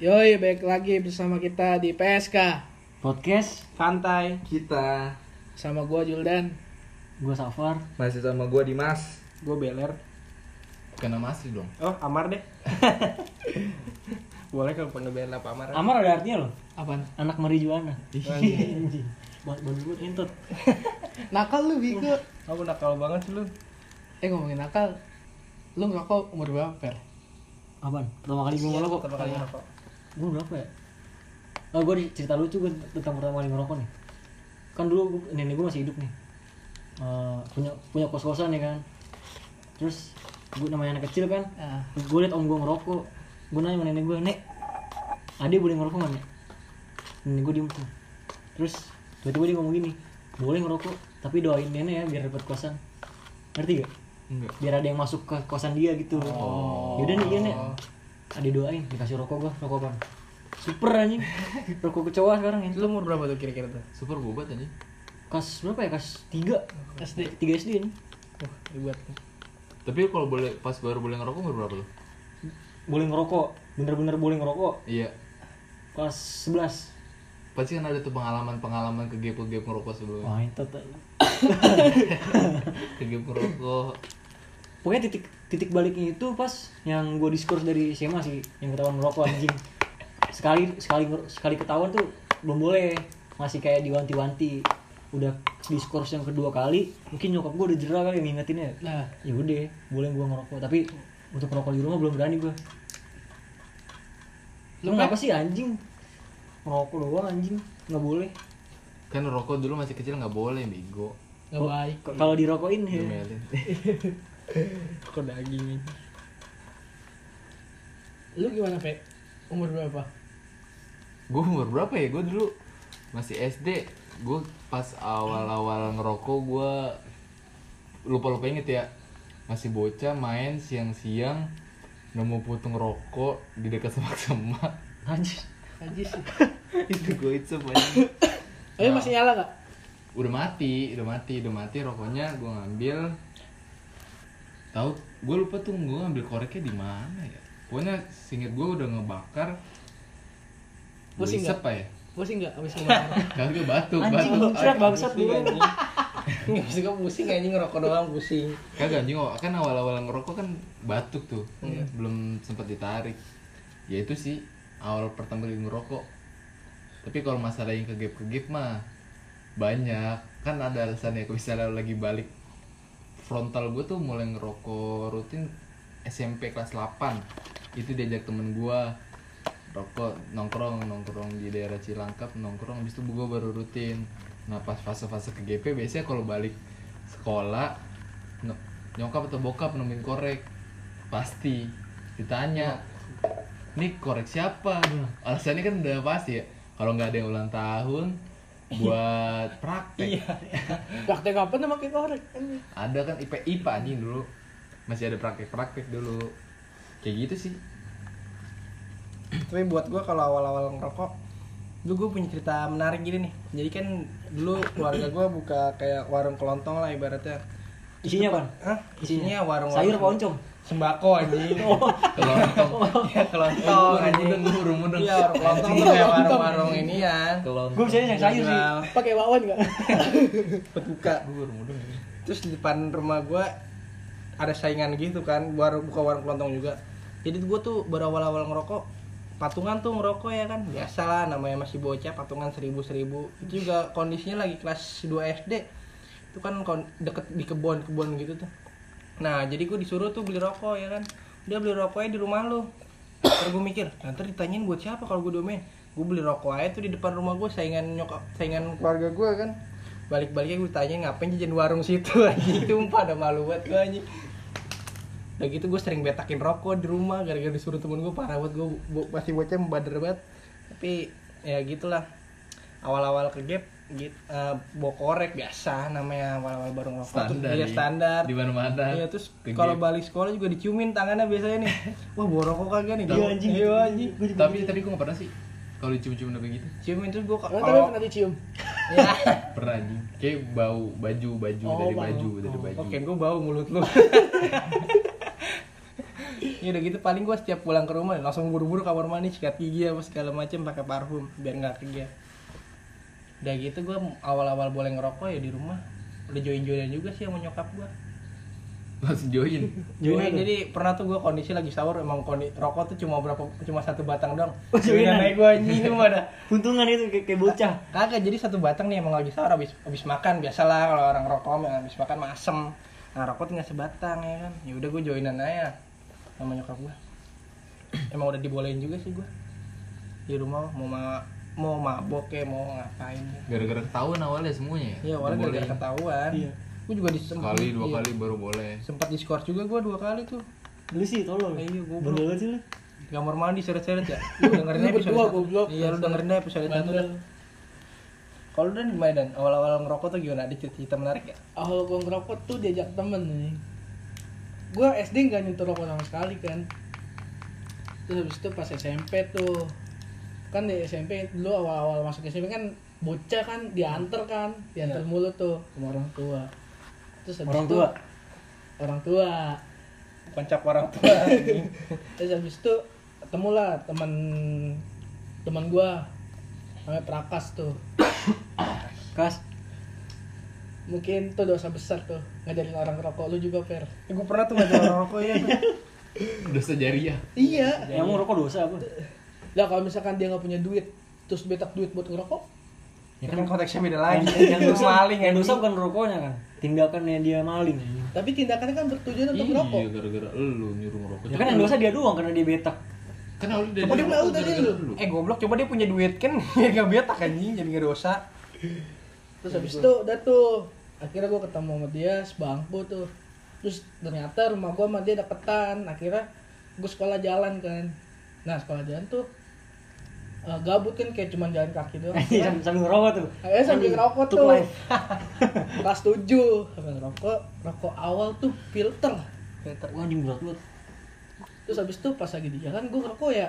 Yoi, baik lagi bersama kita di PSK Podcast santai. Kita. Sama gua Juldan. Gue Safar. Masih sama gua Dimas. Gue beler. Kena masih dong. Oh amar deh. Boleh kalau panggil beler apa amar? Amar ada artinya loh. Apaan? Anak marijuana. Anjing. Buat dulu intut Nakal lu, Biko. Aku nakal banget sih lu. Eh ngomongin nakal Lu ngerokok umur berapa, Per? Apaan? Pertama kali gue ngerokok. pertama kali ngerokok Gue berapa ya? Oh gue cerita lucu gue tentang pertama kali ngerokok nih. Kan dulu gua- nenek gue masih hidup nih. Eh, punya punya kos kosan ya kan. Terus gue namanya anak kecil kan. Ah, gue liat om gue ngerokok. Gue nanya sama nenek gue nek adik boleh ngerokok nggak nek? Nenek gue diem tuh. Terus tiba-tiba dia ngomong gini boleh ngerokok tapi doain nenek ya biar dapat kosan. Ngerti gak enggak biar ada yang masuk ke kosan dia gitu. Yaudah nih iya nek adik doain dikasih rokok gue rokok apa super anjing. Rokok kecoa sekarang ya lu umur berapa tuh kira-kira tuh? Super bobat aja kas berapa ya? Kas tiga. SD. tiga sd nih wah ribet tapi kalau boleh pas baru boleh ngerokok umur berapa lu boleh ngerokok. Bener-bener boleh ngerokok. Iya. Kelas 11 pasti kan ada tuh pengalaman-pengalaman ke gap gap ngerokok sebelumnya. Wah itu tuh. ke gap ngerokok pokoknya titik titik baliknya itu pas yang gue diskurs dari SMA sih yang ketahuan merokok anjing. Sekali sekali sekali ketahuan tuh belum boleh. Masih kayak diwanti-wanti. Udah diskurs yang kedua kali mungkin nyokap gue udah jerah kali ngingetinnya. Nah, ya udah boleh gue ngerokok. Tapi untuk ngerokok di rumah belum berani gue lu ngapa Pak? sih anjing? Ngerokok doang anjing. Nggak boleh. Kan rokok dulu masih kecil nggak boleh bego. Gak baik. kalau dirokokin ya Kok daging ini? Lu gimana, Pe? Umur berapa? gue umur berapa ya? Gue dulu masih SD gue pas awal-awal ngerokok gue lupa-lupa inget ya. Masih bocah main siang-siang nemu putung rokok di dekat semak-semak anjir. Najis sih. Itu gue itu banyak Eh, masih nyala gak? udah mati udah mati udah mati rokoknya. Gue ngambil tahu gue lupa tuh gue ngambil koreknya di mana ya. Pokoknya singkat gue udah ngebakar. Pusing nggak? apa ya? Pusing gak abis ngebakar? kagak batuk anjing batuk muncrat bangsat pusing dulu anjing nggak bisa gue pusing anjing ngerokok doang pusing. Kagak anjing oh, kan awal-awal ngerokok kan batuk tuh. Belum sempat ditarik. Ya itu sih awal pertama kali ngerokok. Tapi kalau masalah yang kegep kegep mah banyak. Kan ada alasannya kalau misalnya lagi balik frontal gue tuh mulai ngerokok rutin SMP kelas 8 itu diajak temen gue rokok nongkrong nongkrong di daerah Cilangkap nongkrong. Habis itu gue baru rutin. Nah pas fase-fase ke GP biasanya kalau balik sekolah nyokap atau bokap nemuin korek pasti ditanya nih korek siapa? Alasannya kan udah pasti ya kalau nggak ada yang ulang tahun buat praktek. Praktek apa nama pakai korek? ada kan IP IPA anjing dulu. Masih ada praktek-praktek dulu. Kayak gitu sih. Tapi buat gue kalau awal-awal ngerokok dulu gue punya cerita menarik gini nih. Jadi kan dulu keluarga gue buka kayak warung kelontong lah ibaratnya. Isinya apa? Hah? isinya warung sayur apa oncom sembako anjing. Kelontong. Ya kelontong anjing. mudeng buru mudeng iya kelontong tuh kayak warung-warung ini ya gue biasanya yang sayur sih. Pakai bakwan gak? buka gue baru mudeng terus di depan rumah gue ada saingan gitu kan baru buka warung kelontong juga. Jadi gue tuh baru awal-awal ngerokok patungan tuh ngerokok ya kan. Biasa lah namanya masih bocah patungan seribu seribu itu juga kondisinya lagi kelas 2 SD itu kan deket di kebun kebun gitu tuh nah jadi gue disuruh tuh beli rokok ya kan? Udah beli rokoknya di rumah lu. Terus gue mikir nanti ditanyain buat siapa kalau gue domain? Gue beli rokok aja tuh di depan rumah gue saingan nyokap saingan keluarga gue kan? Balik-baliknya gue tanya ngapain jajan warung situ anjing? Itu pada malu banget gue anjing. Udah gitu gue sering betakin rokok di rumah gara-gara disuruh temen gue parah banget gue masih bocah membader banget. Tapi ya gitulah. Awal-awal ke gap gitu eh, bawa korek biasa namanya awal-awal baru ngerokok tuh standar iya nih. standar di mana mana Iya terus kalau balik sekolah juga diciumin tangannya biasanya nih. Wah bawa rokok kagak nih? Iya, anjing. Iya anjing. tapi tapi gue gak pernah sih kalau dicium-cium udah begitu Ciumin terus gua Lo tapi kalau pernah dicium? ya. pernah anjing kayak bau baju baju Oh, dari baju dari baju Oke, gua bau mulut lu. ya udah gitu paling gue setiap pulang ke rumah langsung buru-buru kamar mandi sikat gigi apa segala macem pakai parfum biar nggak kerja udah gitu gue awal-awal boleh ngerokok ya di rumah. Udah join-joinan juga sih sama nyokap gue langsung join? Join Join, jadi pernah tuh gue kondisi lagi sahur emang kondi, rokok tuh cuma berapa cuma satu batang dong Oh, joinan. naik gue anjing itu mah dah. Untungan itu kayak, kayak bocah. kagak jadi satu batang nih emang lagi sahur habis habis makan biasalah kalau orang rokok habis makan masem nah rokok tinggal sebatang ya kan? Ya udah gue joinan aja sama nyokap gue emang udah dibolehin juga sih gue di rumah mau ma mau mabok ya mau ngapain ya gara-gara ketahuan awalnya semuanya Iya, awalnya Nggak gara boleh. ketahuan. Iya. Gue juga disempet. sekali dua iya. kali baru boleh Sempat diskor juga gue dua kali tuh. Lu sih tolol. Iya, goblok. Bandel banget sih lu. Di kamar mandi seret-seret ya. Lu dengerin episode satu. goblok. Iya, lu dengerin deh episode satu. Kalau dan gimana dan awal-awal ngerokok tuh gimana? Ada cerita menarik ya? awal gue ngerokok tuh diajak temen nih gue SD nggak nyentuh rokok sama sekali kan terus habis itu pas SMP tuh kan di SMP dulu awal-awal masuk SMP kan bocah kan diantar kan diantar mulu tuh sama orang tua terus habis Orang itu- tua. orang tua Pancap orang tua. terus habis itu ketemu lah teman teman gue namanya Prakas tuh Kas. mungkin tuh dosa besar tuh ngajarin orang ngerokok lu juga per Eh, gue pernah tuh ngajak orang rokok ya. dosa jariah iya Yang rokok dosa apa? Lah kalau misalkan dia nggak punya duit terus betak duit buat ngerokok Ya kan konteksnya beda lagi. Yang, yang dosa, maling yang dosa bukan rokoknya kan. Tindakannya dia maling. tapi tindakannya kan bertujuan untuk ngerokok iya gara-gara lu nyuruh ngerokok Ya kan yang dosa dia doang karena dia betak. kan dari Apa dia rokok tahu tadi lu? Eh goblok coba dia punya duit kan biar gak betak anjing jadi gak dosa. terus habis itu udah tuh akhirnya gue ketemu sama dia sebangku tuh terus ternyata rumah gue sama dia deketan akhirnya gue sekolah jalan kan nah sekolah jalan tuh eh, gabut kan kayak cuman jalan kaki doang. Anjing sambil, sambil ngerokok tuh. Akhirnya sambil Anjing, ngerokok tuh. kelas 7 sambil ngerokok rokok awal tuh filter. Wah, anjing berat banget. terus habis itu pas lagi di jalan gue ngerokok ya.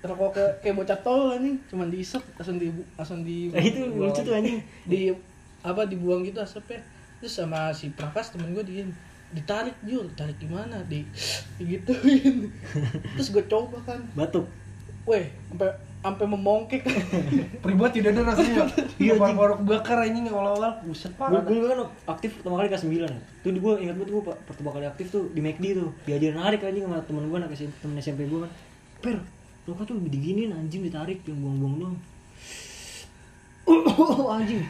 Ngerokok ke kayak bocah tol nih cuman diisep langsung di langsung di Eh, itu lucu tuh anjing. di apa dibuang gitu asapnya. Terus sama si Prakas temen gue dia ditarik jul. Ditarik gimana? Di digituin. Terus gue coba kan. Batuk. weh sampai sampai memongkek Pribadi udah ada rasanya. Iya, Iya, anjing. baru bakar anjing awal-awal. Buset parah. gue kan aktif pertama kali kelas 9 ya. Tuh gue ingat banget gue pertama kali aktif tuh di McD tuh. Diajarin narik anjing sama temen gue anak SMP, temen SMP gue kan. Per, rokok tuh lebih diginin anjing ditarik yang buang-buang doang. anjing.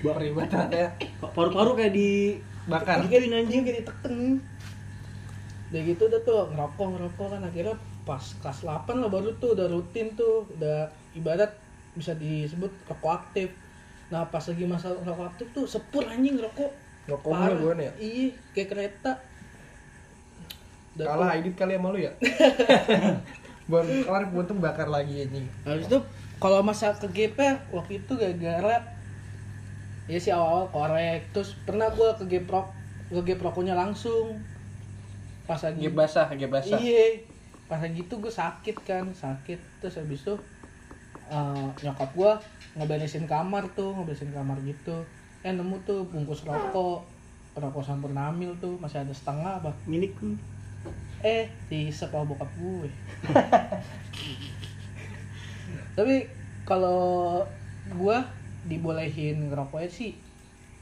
Ba- Pribadi ternyata Paru-paru kayak di bakar. kayak anjing kayak diteken udah gitu udah tuh ngerokok ngerokok kan akhirnya pas kelas 8 lah baru tuh udah rutin tuh udah ibarat bisa disebut rokok aktif nah pas lagi masa rokok aktif tuh sepur anjing rokok Rokoknya gue nih ya. iya kayak kereta Udah Kalah edit kali sama lu ya. Baru kelar gue tuh bakar lagi anjing. habis itu kalau masa ke GP waktu itu gara-gara ya sih awal-awal korek terus pernah gua ke Geprok ke Geproknya langsung pas lagi basah, basah. Iya. Pas lagi itu gue sakit kan, sakit. Terus habis itu eh, nyokap gue ngeberesin kamar tuh, ngeberesin kamar gitu. Eh nemu tuh bungkus rokok, rokok Sampurna Amil tuh masih ada setengah apa. milikku. Eh, diisep sama bokap gue. Tapi kalau gue dibolehin ngerokoknya sih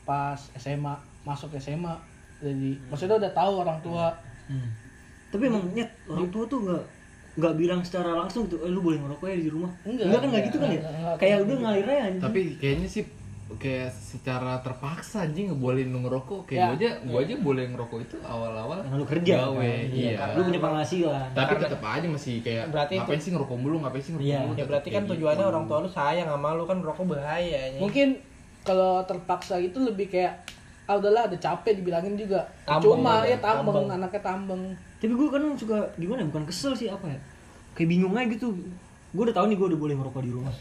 pas SMA, masuk SMA. Jadi maksudnya udah tahu orang tua Hmm. Tapi emang nyet orang tua tuh nggak nggak bilang secara langsung tuh, eh lu boleh ngerokok ya di rumah. Enggak, kan nggak gitu kan ya? enggak, enggak. Kayak udah ngalir aja anjing. tapi kayaknya sih kayak secara terpaksa anjing ngebolehin lu ngerokok kayak Ya. gua aja gua aja boleh ngerokok itu awal-awal Karena lu kerja gawe kan? iya, Lu punya penghasilan. tapi tetap aja masih kayak Berarti ngapain sih ngerokok mulu ngapain sih ngerokok Iya. mulu Ya berarti kan tujuannya gitu. orang tua lu sayang sama lu kan rokok bahaya anjing. mungkin kalau terpaksa itu lebih kayak ah udahlah ada capek dibilangin juga Tambeng, cuma ya, ya tambeng, tambeng. anaknya tambeng Tapi gue kan suka gimana? ya, Bukan kesel sih apa ya? Kayak bingung aja gitu. Gue udah tahu nih gue udah boleh ngerokok di rumah.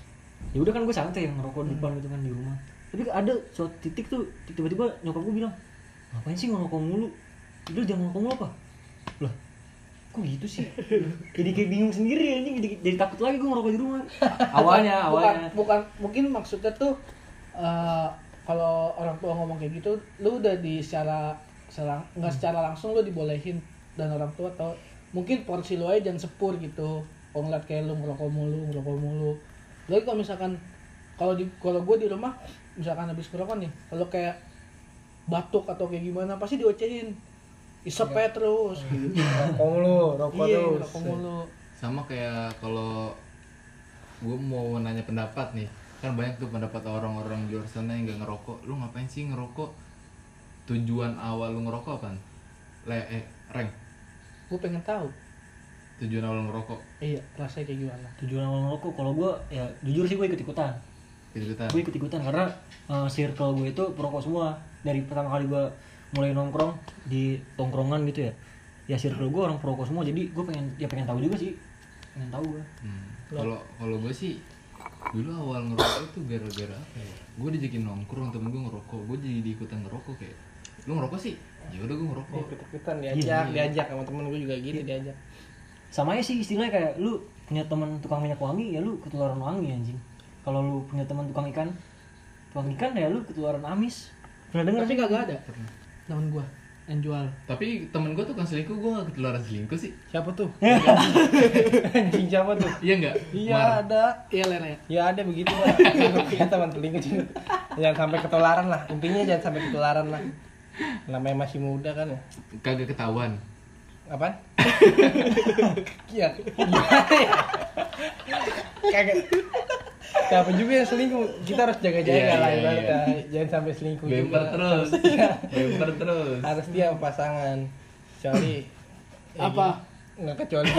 Ya udah kan gue santai yang ngerokok di depan gitu kan di rumah. Tapi ada suatu titik tuh tiba-tiba nyokap gue bilang, ngapain sih ngerokok mulu? Udah jangan ngerokok mulu apa? Lah, kok gitu sih? jadi kayak bingung sendiri anjing jadi, jadi takut lagi gue ngerokok di rumah. Awalnya, bukan, awalnya. bukan mungkin maksudnya tuh eh, kalau orang tua ngomong kayak gitu lu udah di secara secara nggak secara langsung lu dibolehin dan orang tua tau mungkin porsi lu aja jangan sepur gitu. Kalau ngeliat kayak lu ngerokok mulu ngerokok mulu. Lagi kalau misalkan kalau di kalau gue di rumah misalkan habis ngerokok nih kalau kayak batuk atau kayak gimana pasti diocehin. Isep aja terus. Gitu. rokok mulu rokok iya terus. ngerokok mulu. Sama kayak kalau gue mau nanya pendapat nih kan banyak tuh pendapat orang-orang di luar sana yang gak ngerokok. Lu ngapain sih ngerokok? Tujuan awal lu ngerokok apaan le eh reng? Gue pengen tahu. Tujuan awal lu ngerokok. Iya rasanya kayak gimana? Tujuan awal ngerokok kalau gue ya jujur sih gue ikut ikutan kita gue ikut ikutan karena uh, circle gue itu perokok semua. Dari pertama kali gue mulai nongkrong di tongkrongan gitu ya ya circle gue orang perokok semua. Jadi gue pengen ya pengen tahu juga sih. Pengen tahu gue Hmm, kalau kalau gue sih dulu awal ngerokok itu gara-gara apa ya? Gue dijakin nongkrong temen gue ngerokok. Gue jadi diikutan ngerokok kayak lu ngerokok sih? Ya udah gue ngerokok. Ikut ikutan Iya, diajak iya. diajak sama temen gue juga gitu diajak. Sama aja sih istilahnya kayak lu punya teman tukang minyak wangi ya lu ketularan wangi anjing. Kalau lu punya teman tukang ikan tukang ikan ya lu ketularan amis. Pernah denger tapi sih? kagak ada. Temen gue yang jual. Tapi temen gue tuh kan selingkuh gue gak ketularan selingkuh sih. Siapa tuh? Anjing siapa tuh? Iya nggak? Iya ada. Iya lele ya? Ada begitu pak. Ya teman telinga juga jangan sampai ketularan lah. Intinya jangan sampai ketularan lah. Namanya masih muda kan ya. Kagak ketahuan iya. Gimana ya kagak. Siapa juga yang selingkuh? Kita harus jaga-jaga Iya, lah iya, ibaratnya. iya. jangan sampai selingkuh bemper juga. terus. Bemper terus. Harus dia pasangan. Kecuali ya Apa? gitu. nggak kecuali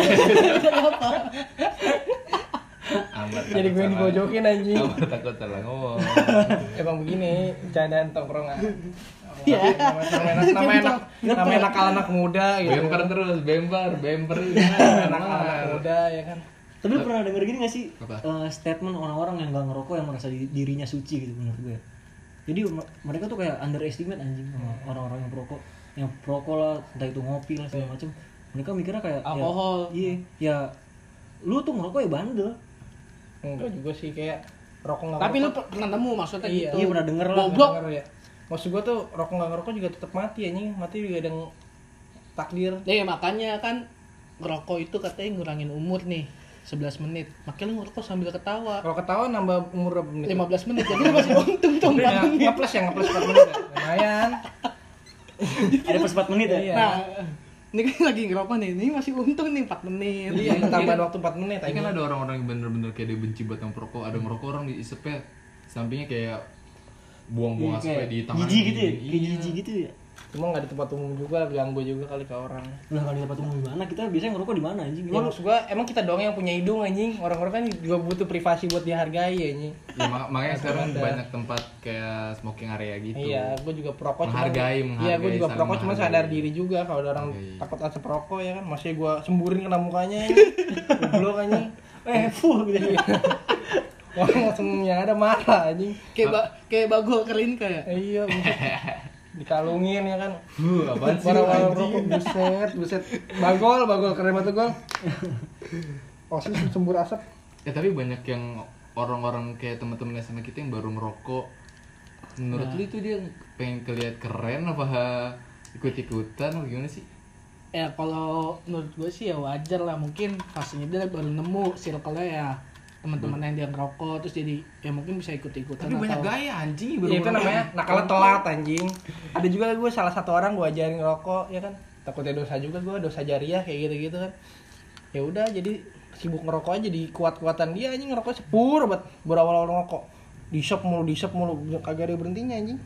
Amar jadi takut gue dipojokin anjing. Amar takut salah ngomong. Emang begini candaan tongkrongan Iya. nama nama enak nama enak nama enak anak muda gitu. Bemper terus bemper bemper. Anak anak muda ya kan. Tapi lu pernah denger gini gak sih? Eh, statement orang-orang yang gak ngerokok yang merasa di- dirinya suci gitu menurut gue? Jadi me- mereka tuh kayak underestimate anjing sama orang-orang yang perokok. Yang perokok lah entah itu ngopi lah segala macem. Mereka mikirnya kayak ya- Alkohol. iya ya lu tuh ngerokok ya bandel. Enggak juga sih kayak rokok nggak tapi lu pernah nemu maksudnya Iya. gitu. Iya pernah denger lah. Goblok. Ya maksud gua tuh rokok nggak ngerokok juga tetap mati anjing mati juga ada yang takdir Nih makanya kan ngerokok itu katanya ngurangin umur nih 11 menit. Makanya lu ngerokok sambil ketawa. kalau ketawa nambah umur berapa menit 15 menit jadi lu masih untung tuh 4 ya, menit. ngeplus ya ngeplus 4 menit ya. lumayan ada per 4 menit ya Iya. Nah, ini kan lagi ngerokok nih. Ini masih untung nih 4 menit. iya tambahan waktu 4 menit Ini kan ada orang-orang yang bener-bener kayak dia benci buat yang perokok ada merokok orang di isepnya sampingnya kayak buang-buang Iya, asapnya di tangan jijik gitu ya kayak Iya. jijik gitu ya cuma nggak di tempat umum juga ganggu juga kali ke orang lah kalau di tempat umum gimana kita biasanya ngerokok di mana anjing Ya, Emang lu- maksud gua emang kita doang yang punya hidung anjing orang-orang kan juga butuh privasi buat dihargai anjing Ya, mak- makanya sekarang ada. banyak tempat kayak smoking area gitu. Iya, gue juga perokok Menghargai, cuman, menghargai, Iya, gue juga perokok cuma menghargai. sadar diri juga kalau ada orang Iya. takut asap perokok ya kan, masih gue semburin kena mukanya ya. Goblok anjing. eh full gitu Orang langsung yang ada marah anjing. Kayak ba kayak bagol kering kayak. Eh, iya, dikalungin ya kan. Huh, apaan sih? Barang-barang rokok buset, buset. Bagol, bagol keren banget gol. Oh, sih sembur asap. Ya tapi banyak yang orang-orang kayak teman-teman SMA kita yang baru merokok. Menurut Nah. lu itu dia pengen kelihat keren apa ikut-ikutan apa gimana sih? Ya kalau menurut gue sih ya wajar lah mungkin fasenya dia baru nemu circle-nya ya teman-teman yang dia ngerokok terus jadi ya mungkin bisa ikut-ikutan Tapi banyak atau gaya anjing Ya, itu namanya nakalnya telat anjing. Ada juga gue salah satu orang gue ajarin ngerokok ya kan. Takutnya dosa juga gue dosa jariah kayak gitu-gitu kan. Ya udah jadi sibuk ngerokok aja di kuat-kuatan dia anjing ngerokok sepur banget berawal-awal ngerokok. Di shop mulu, di shop mulu, kagak ada berhentinya anjing.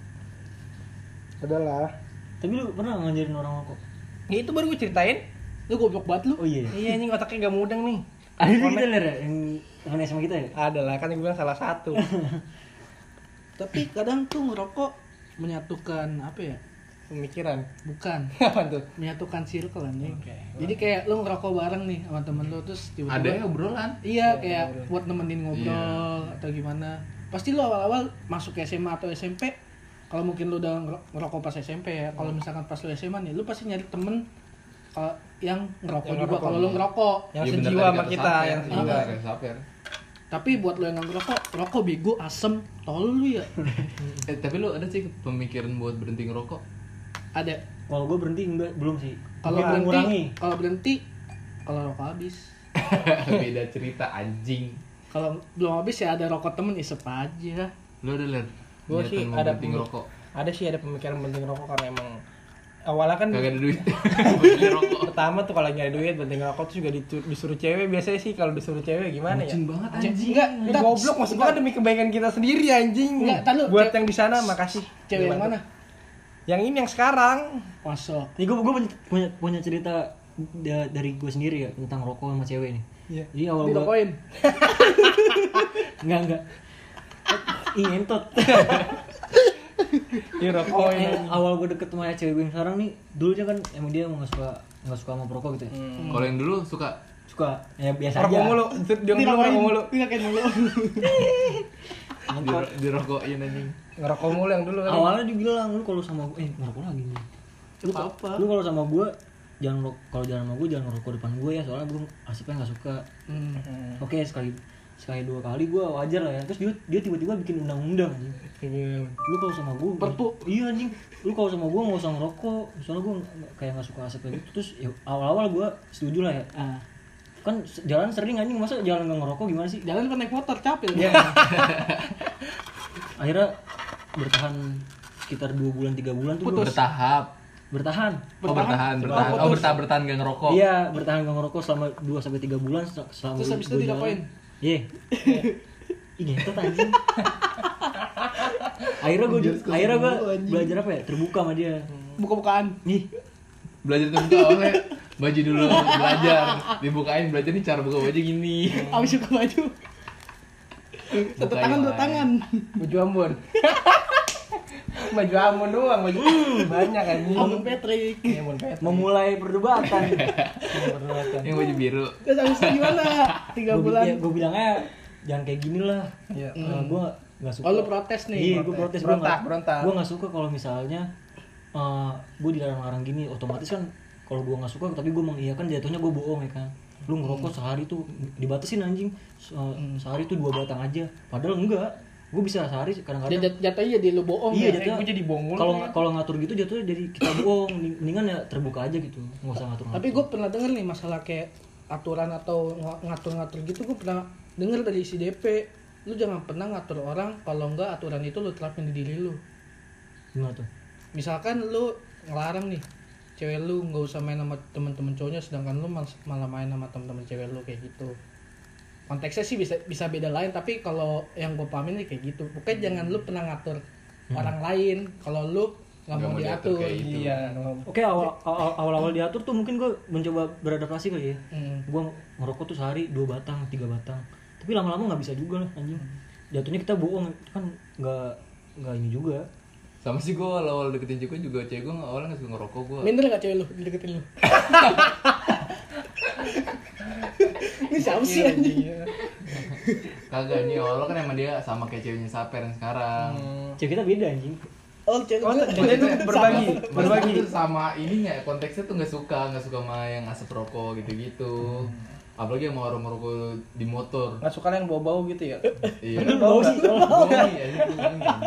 Adalah. tapi lu pernah ngajarin orang ngerokok Ya itu baru gue ceritain. lu goblok banget lu oh iya Iya anjing otaknya gak mudeng nih. Ada itu kita lihat ya yang teman SMA kita ya Ada lah kan gue bilang salah satu. tapi kadang tuh ngerokok menyatukan apa ya Pemikiran. bukan Apa tuh? menyatukan circle Oke. jadi kayak lu ngerokok bareng nih sama temen lu terus Ada tiba-tiba ya obrolan. iya kayak buat nemenin ngobrol Iya. atau gimana pasti lu awal-awal masuk ke SMA atau SMP kalau mungkin lu udah ngero- ngerokok pas SMP ya kalau misalkan pas lu SMA nih lu pasti nyari temen kalau yang ngerokok Yang juga ngerokok, kalau lu iya. ngerokok Yang Iya, bener sejiwa sama kita, Saper. yang Iya, sejiwa. kayak Saper. tapi buat lu yang ngerokok rokok bego asem tol lu ya Eh tapi lu ada sih pemikiran buat berhenti ngerokok? ada kalau gue berhenti enggak belum sih kalau berhenti kalau berhenti kalau rokok habis beda cerita anjing kalau belum habis ya ada rokok temen isep aja lu ada ler Gua niatan sih ada berhenti ngerokok ada sih ada pemikiran penting rokok karena emang awalnya kan kagak ada duit pertama tuh kalau nyari duit penting rokok tuh juga disuruh cewek biasanya sih kalau disuruh cewek gimana ya Bucin banget Anjing, enggak, Ini enggak, goblok maksud gua kan demi kebaikan kita sendiri anjing. Enggak, tar lu, Buat yang di sana makasih. cewek yang mana Yang ini yang sekarang. masuk Nih gue gue punya, punya punya cerita da- dari gue sendiri ya tentang rokok sama cewek nih. Iya. Jadi awal gue dirokokin enggak enggak. Ih entot. Iya Oh, rokok eh, awal gue deket sama cewek gue yang sekarang nih, dulunya kan emang dia nggak suka nggak suka sama perokok gitu ya. Hmm. kalau yang dulu suka Suka ya biasa Rokok aja. mulu, dia mulu rokok mulu. dirokokin mulu Diro- dirokokin anjing Ngerokok mulu yang dulu kan. Awalnya dibilang lu kalau sama gue, eh ngerokok lagi nih. Lu, Apa apa? lu kalau sama gue jangan kalau jangan sama gue jangan ngerokok depan gue ya soalnya gue asipnya nggak suka. hmm. Oke sekali sekali dua kali gue wajar lah ya. Terus dia dia tiba-tiba bikin undang-undang anjing. Iya. lu kalau sama gue Perpu. iya anjing. Lu kalau sama gue nggak usah ngerokok. Soalnya gue kayak nggak suka asap kayak gitu. Terus ya, awal-awal gue setuju lah ya. Ah. Kan jalan sering anjing. Masa jalan nggak ngerokok gimana sih? Jalan kan naik motor capek Iya. akhirnya bertahan sekitar dua bulan tiga bulan tuh gua bertahap. Bertahan. Oh bertahan. bertahan oh bertahan bertahan gak ngerokok. Iya bertahan nggak ngerokok selama 2 sampai tiga bulan sel- selama Terus habis itu jalan. Iya ini ngentot anjing. Akhirnya gue akhirnya gue belajar apa ya? Terbuka sama dia. Buka-bukaan. Nih belajar itu buka awalnya baju dulu belajar. Dibukain belajar nih cara buka baju gini. Habis buka baju. Satu tangan dua tangan. Baju Ambon. baju Ambon doang, baju banyak anjing. Abang Patrick. Iya, Ambon Pet. memulai perdebatan yang baju biru. Terus habis itu gimana? Tiga bulan. gue bilangnya jangan kayak gini lah. Iya. Eh, gue nggak suka. Oh lu protes nih. Iya gue protes gue Berontak, nggak berontak. gue nggak suka kalau misalnya uh, gue dilarang-larang gini. Otomatis kan kalau gue nggak suka tapi gue mengiyakan jatuhnya gue bohong ya kan? Lu ngerokok sehari tuh dibatasin anjing. Se- sehari tuh dua batang aja. Padahal enggak gue bisa sehari kadang-kadang. Jat- jatuhnya jadi lu bohong iya ya? jatuhnya. Gua jadi bohong kalau ya. kalau ngatur gitu jatuhnya jadi kita bohong. Mending- mendingan ya terbuka aja gitu. Nggak usah ngatur tapi gue pernah denger nih masalah kayak aturan atau ng- ngatur-ngatur gitu gue pernah denger dari si DP lu jangan pernah ngatur orang kalau enggak aturan itu lu terapin di diri lu. Gimana tuh? Misalkan lu ngelarang nih cewek lu nggak usah main sama temen-temen cowoknya sedangkan lu mal- malah main sama temen-temen cewek lu kayak gitu konteksnya sih bisa bisa beda lain tapi kalau yang gue pahamin nih kayak gitu pokoknya jangan lu pernah ngatur orang lain kalau lu nggak mau mau diatur gitu. Iya. Oke awal awal awal, awal diatur tuh mungkin gue mencoba beradaptasi kali ya. Hmm. Gue ngerokok tuh sehari dua batang tiga batang. Tapi lama-lama nggak bisa juga lah anjing. Jatuhnya kita bohong kan nggak nggak ini juga. Sama sih gue awal deketin cewek juga cewek gue awalnya gak suka ngerokok gue minder nggak cewek lu deketin lu? Ini siapa sih anjing? kagak nih awalnya kan emang dia sama kayak ceweknya Saper yang sekarang. Cewek kita beda anjing. oh cewek Oh, itu berbagi, berbagi berbagi. sama ininya konteksnya tuh nggak suka nggak suka sama yang asap rokok gitu-gitu apalagi sama orang merokok di motor Nggak suka yang bau-bau gitu ya. iya Bau sih. Bau anjing.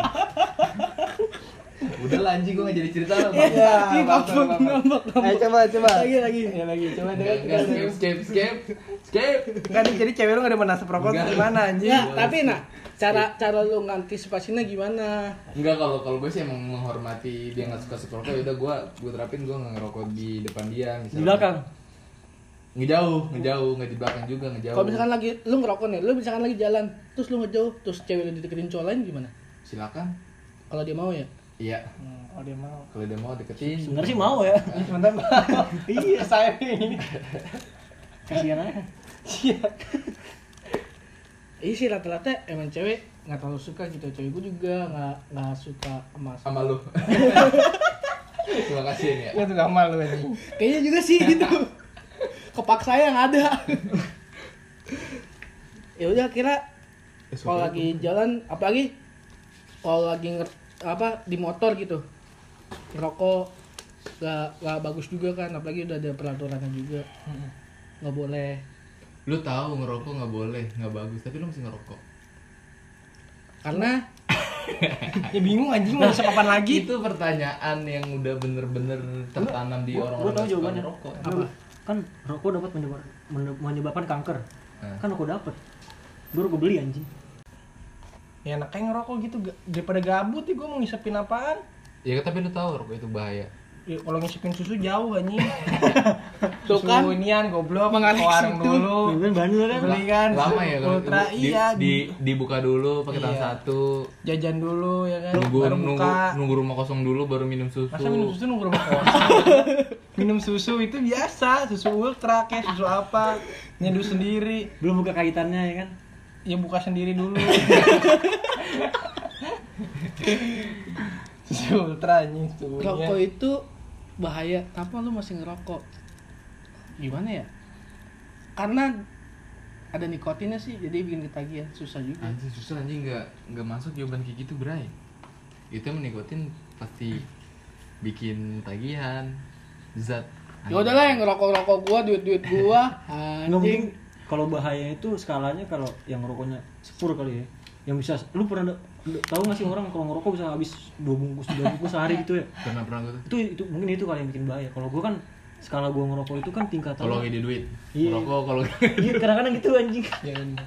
udah lah anjing gue gak jadi cerita lah. Ya, Ih, ngambek, ngambek, Ayo ngambek. coba coba. lagi lagi Ya lagi coba deh. Skip skip skip skip nih, jadi cewek lu enggak ada menasap rokok gimana anjing? ya tapi nah cara cara lu ngantisipasinya gimana Enggak kalau kalau gue sih emang menghormati dia nggak suka rokok ya udah gue gue terapin gue nggak ngerokok di depan dia misalnya Di belakang. Ngejauh ngejauh nggak di belakang juga ngejauh. Kalau misalkan lagi lu ngerokok nih lu misalkan lagi jalan terus lu ngejauh terus cewek lu dideketin cowok lain gimana? Silakan. Kalau dia mau ya? Iya. Hmm, Oh dia mau. kalau dia mau deketin. Sebenarnya sih mau ya. Sebentar. Iya, saya ini. Kasihan aja. Iya. Sih rata-rata emang cewek nggak terlalu suka gitu. Cewek gue juga nggak nggak suka emas sama lu. Terima kasih ya tuh gak malu anjing. kayaknya juga sih gitu kepaksa yang ada. Ya udah kira kalau lagi jalan apalagi kalau lagi nger, apa di motor gitu. Ngerokok gak gak bagus juga kan apalagi udah ada peraturannya juga. Nggak boleh. Lu tahu ngerokok nggak boleh nggak bagus tapi lu masih ngerokok. Karena Ya bingung anjing mau bisa kapan lagi? itu pertanyaan yang udah bener-bener tertanam di orang-orang tahu ngerokok apa kan rokok dapat menyebab- menye- menyebabkan kanker. Nah. kan rokok dapat. Baru gue beli anjing. Ya enaknya ngerokok gitu. Daripada gabut nih gue mau ngisepin apaan? Ya tapi lu tahu rokok itu bahaya. Ya, kalau ngisepin susu jauh anjing. Tuh susu kan. inian goblok ke Mengalih warung situ. dulu. Ya kan bandel kan? Beli kan. Lama ya kalau ultra di, iya. di, dibuka dulu pakai tangan Iya. satu. jajan dulu ya kan? Nunggu baru nunggu buka. nunggu rumah kosong dulu baru minum susu. masa minum susu nunggu rumah kosong? Minum susu itu biasa susu ultra kayak susu apa? Nyeduh sendiri. Belum buka kaitannya ya kan? Ya buka sendiri dulu. Susu ultra anjing susunya. Rokok itu bahaya. Kenapa lu masih ngerokok? Gimana ya? Karena ada nikotinnya sih, jadi bikin ketagihan. Susah juga. Anjing susah anjing nggak nggak masuk jawaban kayak gitu bray. Itu menikotin pasti bikin tagihan zat. Ya udahlah yang gua, duit-duit gua. nggak mungkin Anjing. kalau bahaya itu skalanya kalau yang rokoknya sepur kali ya yang bisa lu pernah tahu nggak sih orang kalau ngerokok bisa habis dua bungkus dua bungkus sehari gitu ya Pernah pernah gue tuh. itu itu mungkin itu kali yang bikin bahaya kalau gua kan skala gua ngerokok itu kan tingkatan Kalau ada duit. Iya. Rokok kalau iya kadang-kadang gitu anjing ya bener.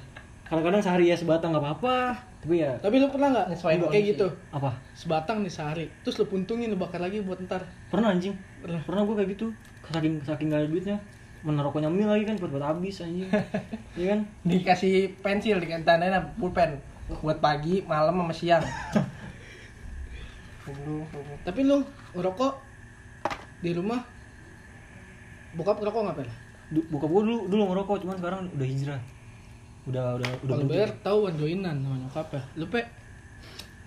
kadang-kadang sehari ya sebatang nggak apa-apa tapi ya Tapi lu pernah nggak kayak gitu? apa Sebatang nih sehari, terus lu puntungin lu bakar lagi buat ntar. pernah anjing Pernah. pernah gua kayak gitu saking saking gak ada duitnya menaruhnya mil lagi kan buat buat habis anjing iya kan dikasih pensil dikasih tandanya pulpen buat pagi malam sama siang Dulu. Tapi lu ngerokok di rumah bokap ngerokok nggak pernah? Du- buka gua dulu dulu ngerokok cuman sekarang udah hijrah udah udah udah Kalau bayar tahu joinan sama nyokap ya. Lu pe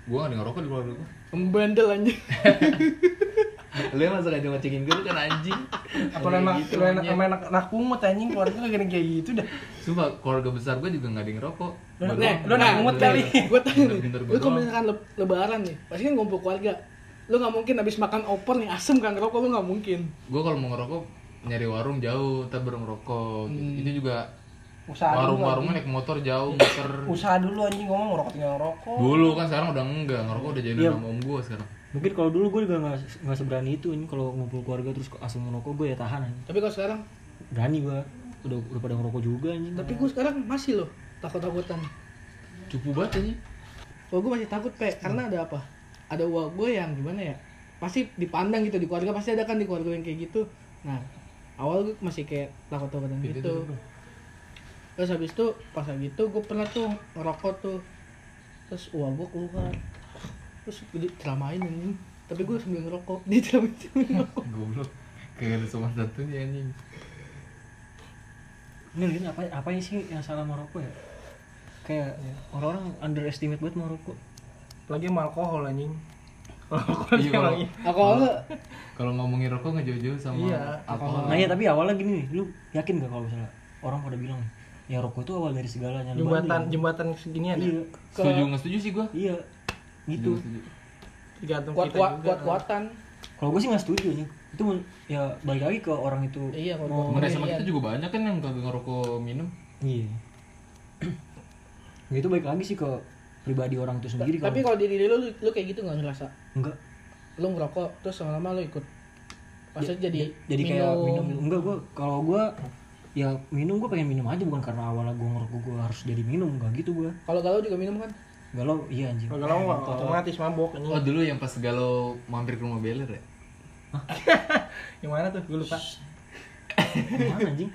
gue gak ada ngerokok di keluarga gue. pembandel anjing. Lu yang masa gak ngecekin gue kan anjing. apa lu enak Gitu, lu enak anjing. sama anak anak pungut anjing keluarga lu gini kayak gitu dah Sumpah keluarga besar gue juga gak ada yang ngerokok. Lu- pungut kali. Gue tanya nih, lu kalau misalkan le- lebaran nih, pasti kan ngumpul keluarga. Lu nggak mungkin habis makan opor nih asem kan ngerokok lu nggak mungkin. Gue kalau mau ngerokok nyari warung jauh, ntar baru ngerokok. Hmm. Itu juga usaha dulu warung-warungnya naik motor jauh, muter. usaha dulu anjing ngomong ngerokok tinggal ngerokok Dulu kan sekarang udah enggak, ngerokok udah jadi Iya. sama om gue sekarang. Mungkin kalau dulu gue juga nggak nggak seberani itu ini kalau ngumpul keluarga terus asal ngerokok gue ya tahan anjing. Tapi kalau sekarang, berani gue udah udah pada ngerokok juga anjing tapi gue sekarang masih loh takut-takutan. Cupu banget aja. Oh gue masih takut pe, karena ada apa? Ada uang gue yang gimana ya? Pasti dipandang gitu di keluarga pasti ada kan di keluarga yang kayak gitu. Nah awal gue masih kayak takut-takutan Gitu gitu. tuh. Terus habis itu pas lagi itu gue pernah tuh ngerokok tuh. Terus uang gue keluar. Terus gue ceramain anjing. Tapi gue sambil ngerokok, dia ceramain sambil ngerokok. Goblok. Kayak ada sopan satunya anjing. ini lihat apa apa sih yang salah merokok ya kayak orang-orang underestimate banget merokok lagi sama alkohol anjing alkohol Iya, kalau- iya. Aku awalnya Kalau ngomongin rokok nggak jauh-jauh sama Iya, alkohol. nah ya tapi awalnya gini nih lu yakin gak kalau misalnya orang pada bilang ya rokok itu awal dari segalanya jembatan jembatan seginian ya iya Setuju nggak setuju sih gue. iya gitu tergantung kuat kita kuat juga kuat kuatan. kalau gue sih nggak setuju nih itu ya balik lagi ke orang itu Iya kalau Temen sama iya. kita juga banyak kan yang kagak ngerokok minum. iya Ya, itu balik lagi sih ke pribadi orang itu sendiri Tapi kalau kalau di diri lu, lu, kayak gitu nggak ngerasa? enggak Lu ngerokok terus lama-lama lu ikut. Pasti jadi jadi kayak minum enggak gue kalau gue ya minum gue pengen minum aja bukan karena awalnya gue ngerokok gue harus jadi minum enggak gitu gue Kalau galau juga minum kan? Galau iya anjing. Kalau lo otomatis mabok Oh anjing dulu yang pas galau mampir ke rumah Beler ya? yang mana tuh? Gue lupa. Mana anjing?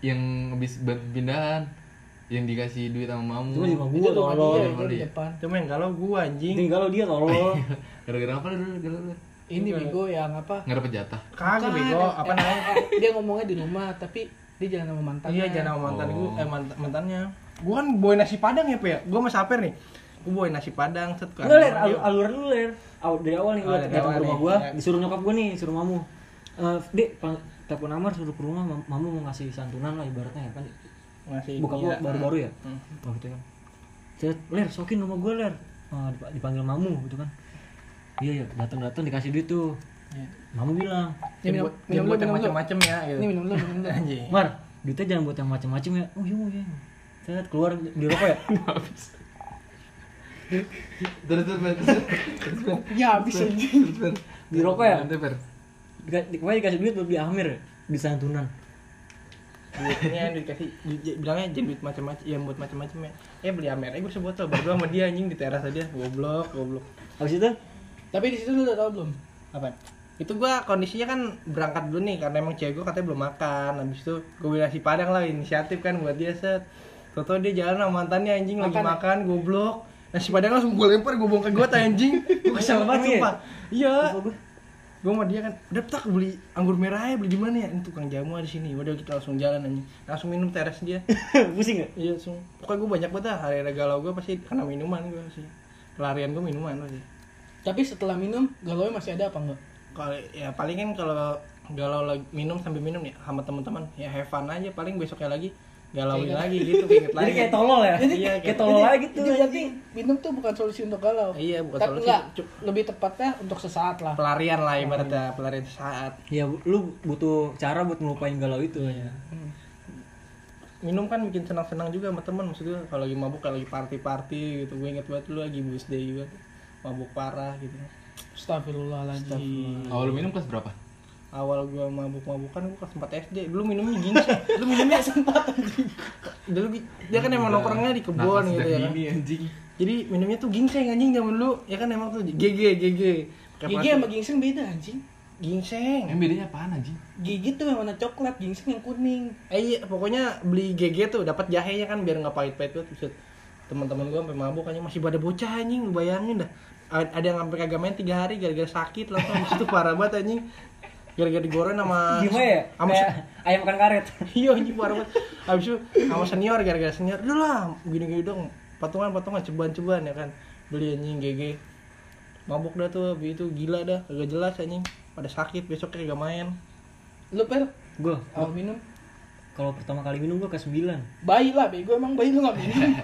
Yang habis pindahan yang dikasih duit sama mamu. itu mah di rumah iya, itu di iya. depan. cuma yang galau gue anjing. Itu galau dia tolol. Gara-gara apa lu dulu galau? Ini bego yang apa? Nggak dapet jatah. kagak bego. Eh, apa eh, namanya? Eh, Dia ngomongnya di rumah tapi dia jalan sama mantannya. iya jangan sama mantan Oh. gue eh mantan, mantannya gue kan boy nasi padang ya pe ya gue sama saper nih gue boy nasi padang set kan ler, alur, aluran lu ler. Aw- dari awal nih Oh, gua dari datang ke rumah nih. gua, Ya. disuruh nyokap gua nih, suruh mamu. Eh, Dek, telepon Amar suruh ke rumah, mam- mamu mau ngasih santunan lah ibaratnya ya kan. masih Buka iya. gua baru-baru ya. Hmm. Oh gitu kan. Saya, ler, sokin rumah gua ler. Dip- dipanggil mamu gitu kan. Iya ya, datang-datang dikasih duit tuh. Iya. Mamu bilang, Ini minum, minum, buat yang macam-macam ya gitu. Ini minum lu, minum lu. anjing Mar, duitnya jangan buat yang macem-macem ya. Oh iya, iya. Saya keluar di rokok ya. Terus terus terus. terus. Ya habis aja. Di rokok ya. Di- Pokoknya dikasih duit buat beli Amir di santunan. duitnya dikasih di- bilangnya jadi duit macam-macam ya buat macam-macam ya eh beli Amer eh gue sebotol berdua sama dia anjing di teras aja goblok goblok habis itu Tapi di situ lu udah tau belum? apa itu gua kondisinya kan berangkat dulu nih karena emang cewek gua katanya belum makan habis itu gue beli nasi padang lah inisiatif kan buat dia set Toto dia jalan sama mantannya anjing lagi Makan ya? makan goblok. Nasi padang langsung gue lempar gue buang ke got anjing. Gue kesel banget sumpah. Iya. Gua. gue sama dia kan udah tak beli anggur merah ya beli di mana ya? Ini tukang jamu di sini. Udah kita langsung jalan anjing. Langsung minum teras dia. Pusing gak iya langsung pokoknya gue banyak banget lah hari-hari galau gue pasti karena minuman gue sih. Pelarian gue minuman pasti. Tapi setelah minum, galau masih ada apa enggak? kalau ya paling kan kalau galau lagi minum sambil minum ya sama teman-teman. Ya have fun aja paling besoknya lagi galauin lagi gitu inget lagi. jadi kayak tolol ya? Iya, kayak kayak- tolol Jadi- aja gitu Jadi berarti minum tuh bukan solusi untuk galau. Iya, bukan Tapi solusi. enggak, lebih tepatnya untuk sesaat lah. pelarian lah ibaratnya pelarian. saat ya lu butuh cara buat ngelupain galau itu. Ya minum kan bikin senang-senang juga sama teman maksudnya kalau lagi mabuk kalau lagi party-party gitu. Gue inget banget lu lagi birthday juga mabuk parah gitu. Astagfirullahaladzim. Awal lu minum kelas berapa? Awal gue mabuk-mabukan gue kelas 4 SD dulu minumnya ginseng dulu minumnya sempat dulu dia kan emang nongkrongnya di kebun gitu ya kan. Anjing. jadi minumnya tuh ginseng anjing zaman dulu. Ya kan emang tuh GG GG plastik. sama ginseng beda anjing. ginseng Yang bedanya apaan anjing? Gigi tuh yang warna coklat, ginseng yang kuning. eh iya pokoknya beli GG tuh dapat jahenya kan biar nggak pahit-pahit tuh teman-teman gue sampai mabuk anjing. Masih pada bocah anjing. Lu bayangin dah. A- ada yang sampai kagak main tiga hari gara-gara sakit langsung. Habis itu parah banget anjing gara-gara digoreng sama gimana ya? sama kayak ayam makan karet. Iya anjing parah banget. Habis itu sama senior gara-gara senior udah lah gini-gini dong patungan-patungan ceban-ceban ya kan. Beli anjing GG mabuk dah tuh habis itu gila dah kagak jelas anjing. Pada sakit besoknya kagak main. Lu per gue awal minum? Kalau pertama kali minum gue kelas 9 bayi lah bego emang bayi lu gak minum?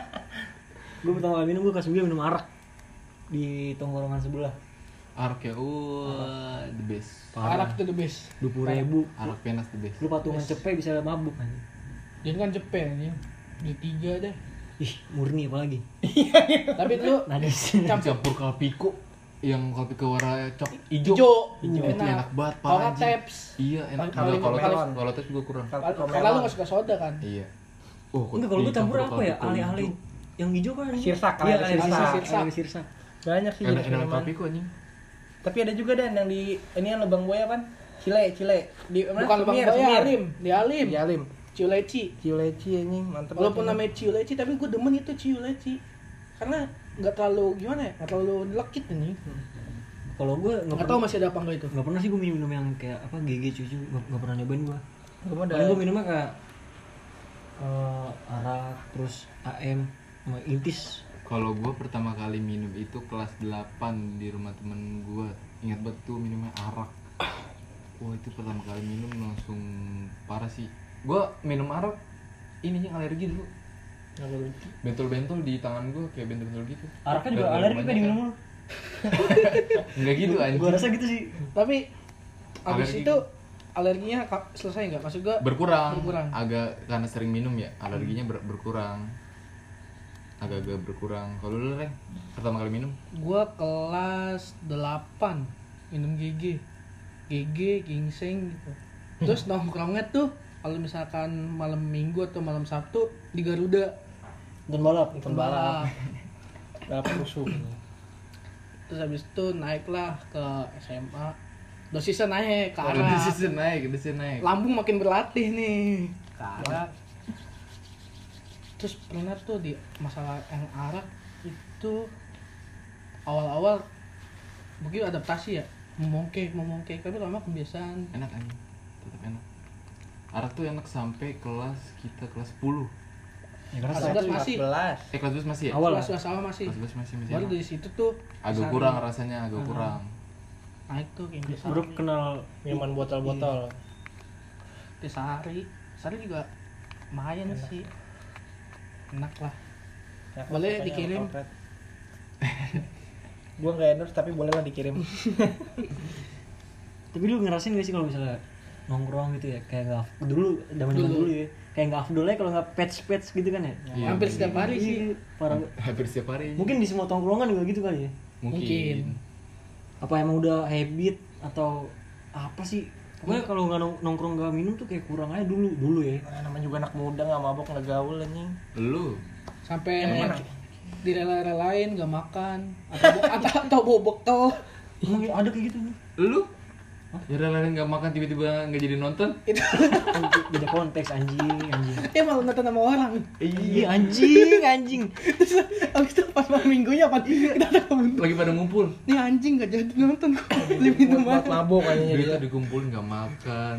Gue pertama kali minum gue kelas 9 minum arak di tongkrongan sebelah Arak ya, wah, the best. arak tuh the best. dua puluh ribu. Arak penas the best. lu patungan cepet bisa mabuk kan dia kan cepet anjing di tiga deh. Ih murni apalagi. Tapi lu nadis campur kalpiko yang kalpiko warna cok ijo. hijau. Itu enak. banget, kalau nggak anjing. taps Iya, enak. Kalau Kalau kalau tes, kalau tes gue kurang. karena lu gak suka soda kan? Iya. Oh, enggak kalau gue campur apa ya? Ale-ale yang hijau kan? Sirsak, iya ale-ale ale sirsak. sirsak. Ale sirsak. Banyak sih jenis Enak enak minuman kalpiko anjing. Tapi ada juga dan yang di ini yang lubang buaya kan cile cile di mana? bukan lubang buaya alim. Di alim. Di alim. Ciuleci. Cileci anjing. Mantep walaupun namanya ciuleci tapi gue demen itu ciuleci. Karena nggak terlalu gimana ya? Nggak terlalu lekit ini. Kalau gue nggak tahu masih ada apa enggak itu. nggak pernah sih gue minum minum yang kayak apa GG cucu. Nggak pernah nyobain gue paling gue minumnya kayak eh, arak terus AM sama intis Kalau gue pertama kali minum itu kelas 8 di rumah temen gue Ingat tuh minumnya arak. Wah itu pertama kali minum langsung parah sih. Gue minum arak ininya alergi dulu. Bentol-bentol di tangan gue kayak bentol-bentol gitu. Araknya juga Gara-gara alergi kebanyakan. diminum lu. Enggak gitu anjing. gue rasa gitu sih. Tapi abis Alergi. itu alerginya selesai nggak? Maksud gue berkurang. Berkurang. agak karena sering minum ya alerginya ber- berkurang agak-agak berkurang. Kalau lu Reng pertama kali minum? Gue kelas 8 minum GG GG ginseng gitu. Terus nongkrongnya tuh kalau misalkan malam minggu atau malam sabtu di Garuda. Nonton balap nonton balap. balap. Rusuh. Terus habis itu naiklah ke SMA dosisnya naik ke Kalau arah. dosisnya naik dosisnya naik. Lambung makin berlatih nih. Ke arah terus pernah tuh di masalah yang arak itu awal-awal mungkin adaptasi ya. Memongke memongke tapi lama kebiasaan. Enak anjing. Tetap enak. Arak tuh enak sampai kelas kita kelas 10 ya Kelas saya- 11 masih. eh kelas 12 masih ya? Awal kelas kelas awal masih. Kelas 12 masih masih baru dari situ tuh agak kurang rasanya agak Hmm. kurang. Naik tuh kayak biasa baru kenal minuman botol-botol. Di sehari sehari juga lumayan sih enak lah. Boleh dikirim. gue nggak endorse tapi boleh lah dikirim. Tapi lu ngerasain gak sih kalau misalnya nongkrong gitu ya? Kayak nggak dulu zaman zaman Dulu. dulu ya. Kayak nggak afdol aja kalau nggak patch patch gitu kan ya? Iya, hampir bener. setiap hari sih. Iya, parah hampir setiap hari. Mungkin di semua tongkrongan juga gitu kali ya? Mungkin, Mungkin. apa emang udah habit atau apa sih Gue kalau nggak nong- nongkrong nggak minum tuh kayak kurang aja dulu dulu ya. Nah, namanya juga anak muda nggak mabok nggak gaul anjing. Lu sampai direla-relain gak makan atau atau, atau bawa bekal Emang ada kayak gitu? lu ya lain nggak makan tiba-tiba nggak jadi nonton. Itu. Beda konteks anjing anjing. dia malah nonton sama orang. Iya anjing anjing. terus abis itu pas malam minggunya apa kita ada kebun lagi pada ngumpul. Nih anjing gak jadi nonton. Beli minum mabok anjing duitnya dia. dikumpulin nggak makan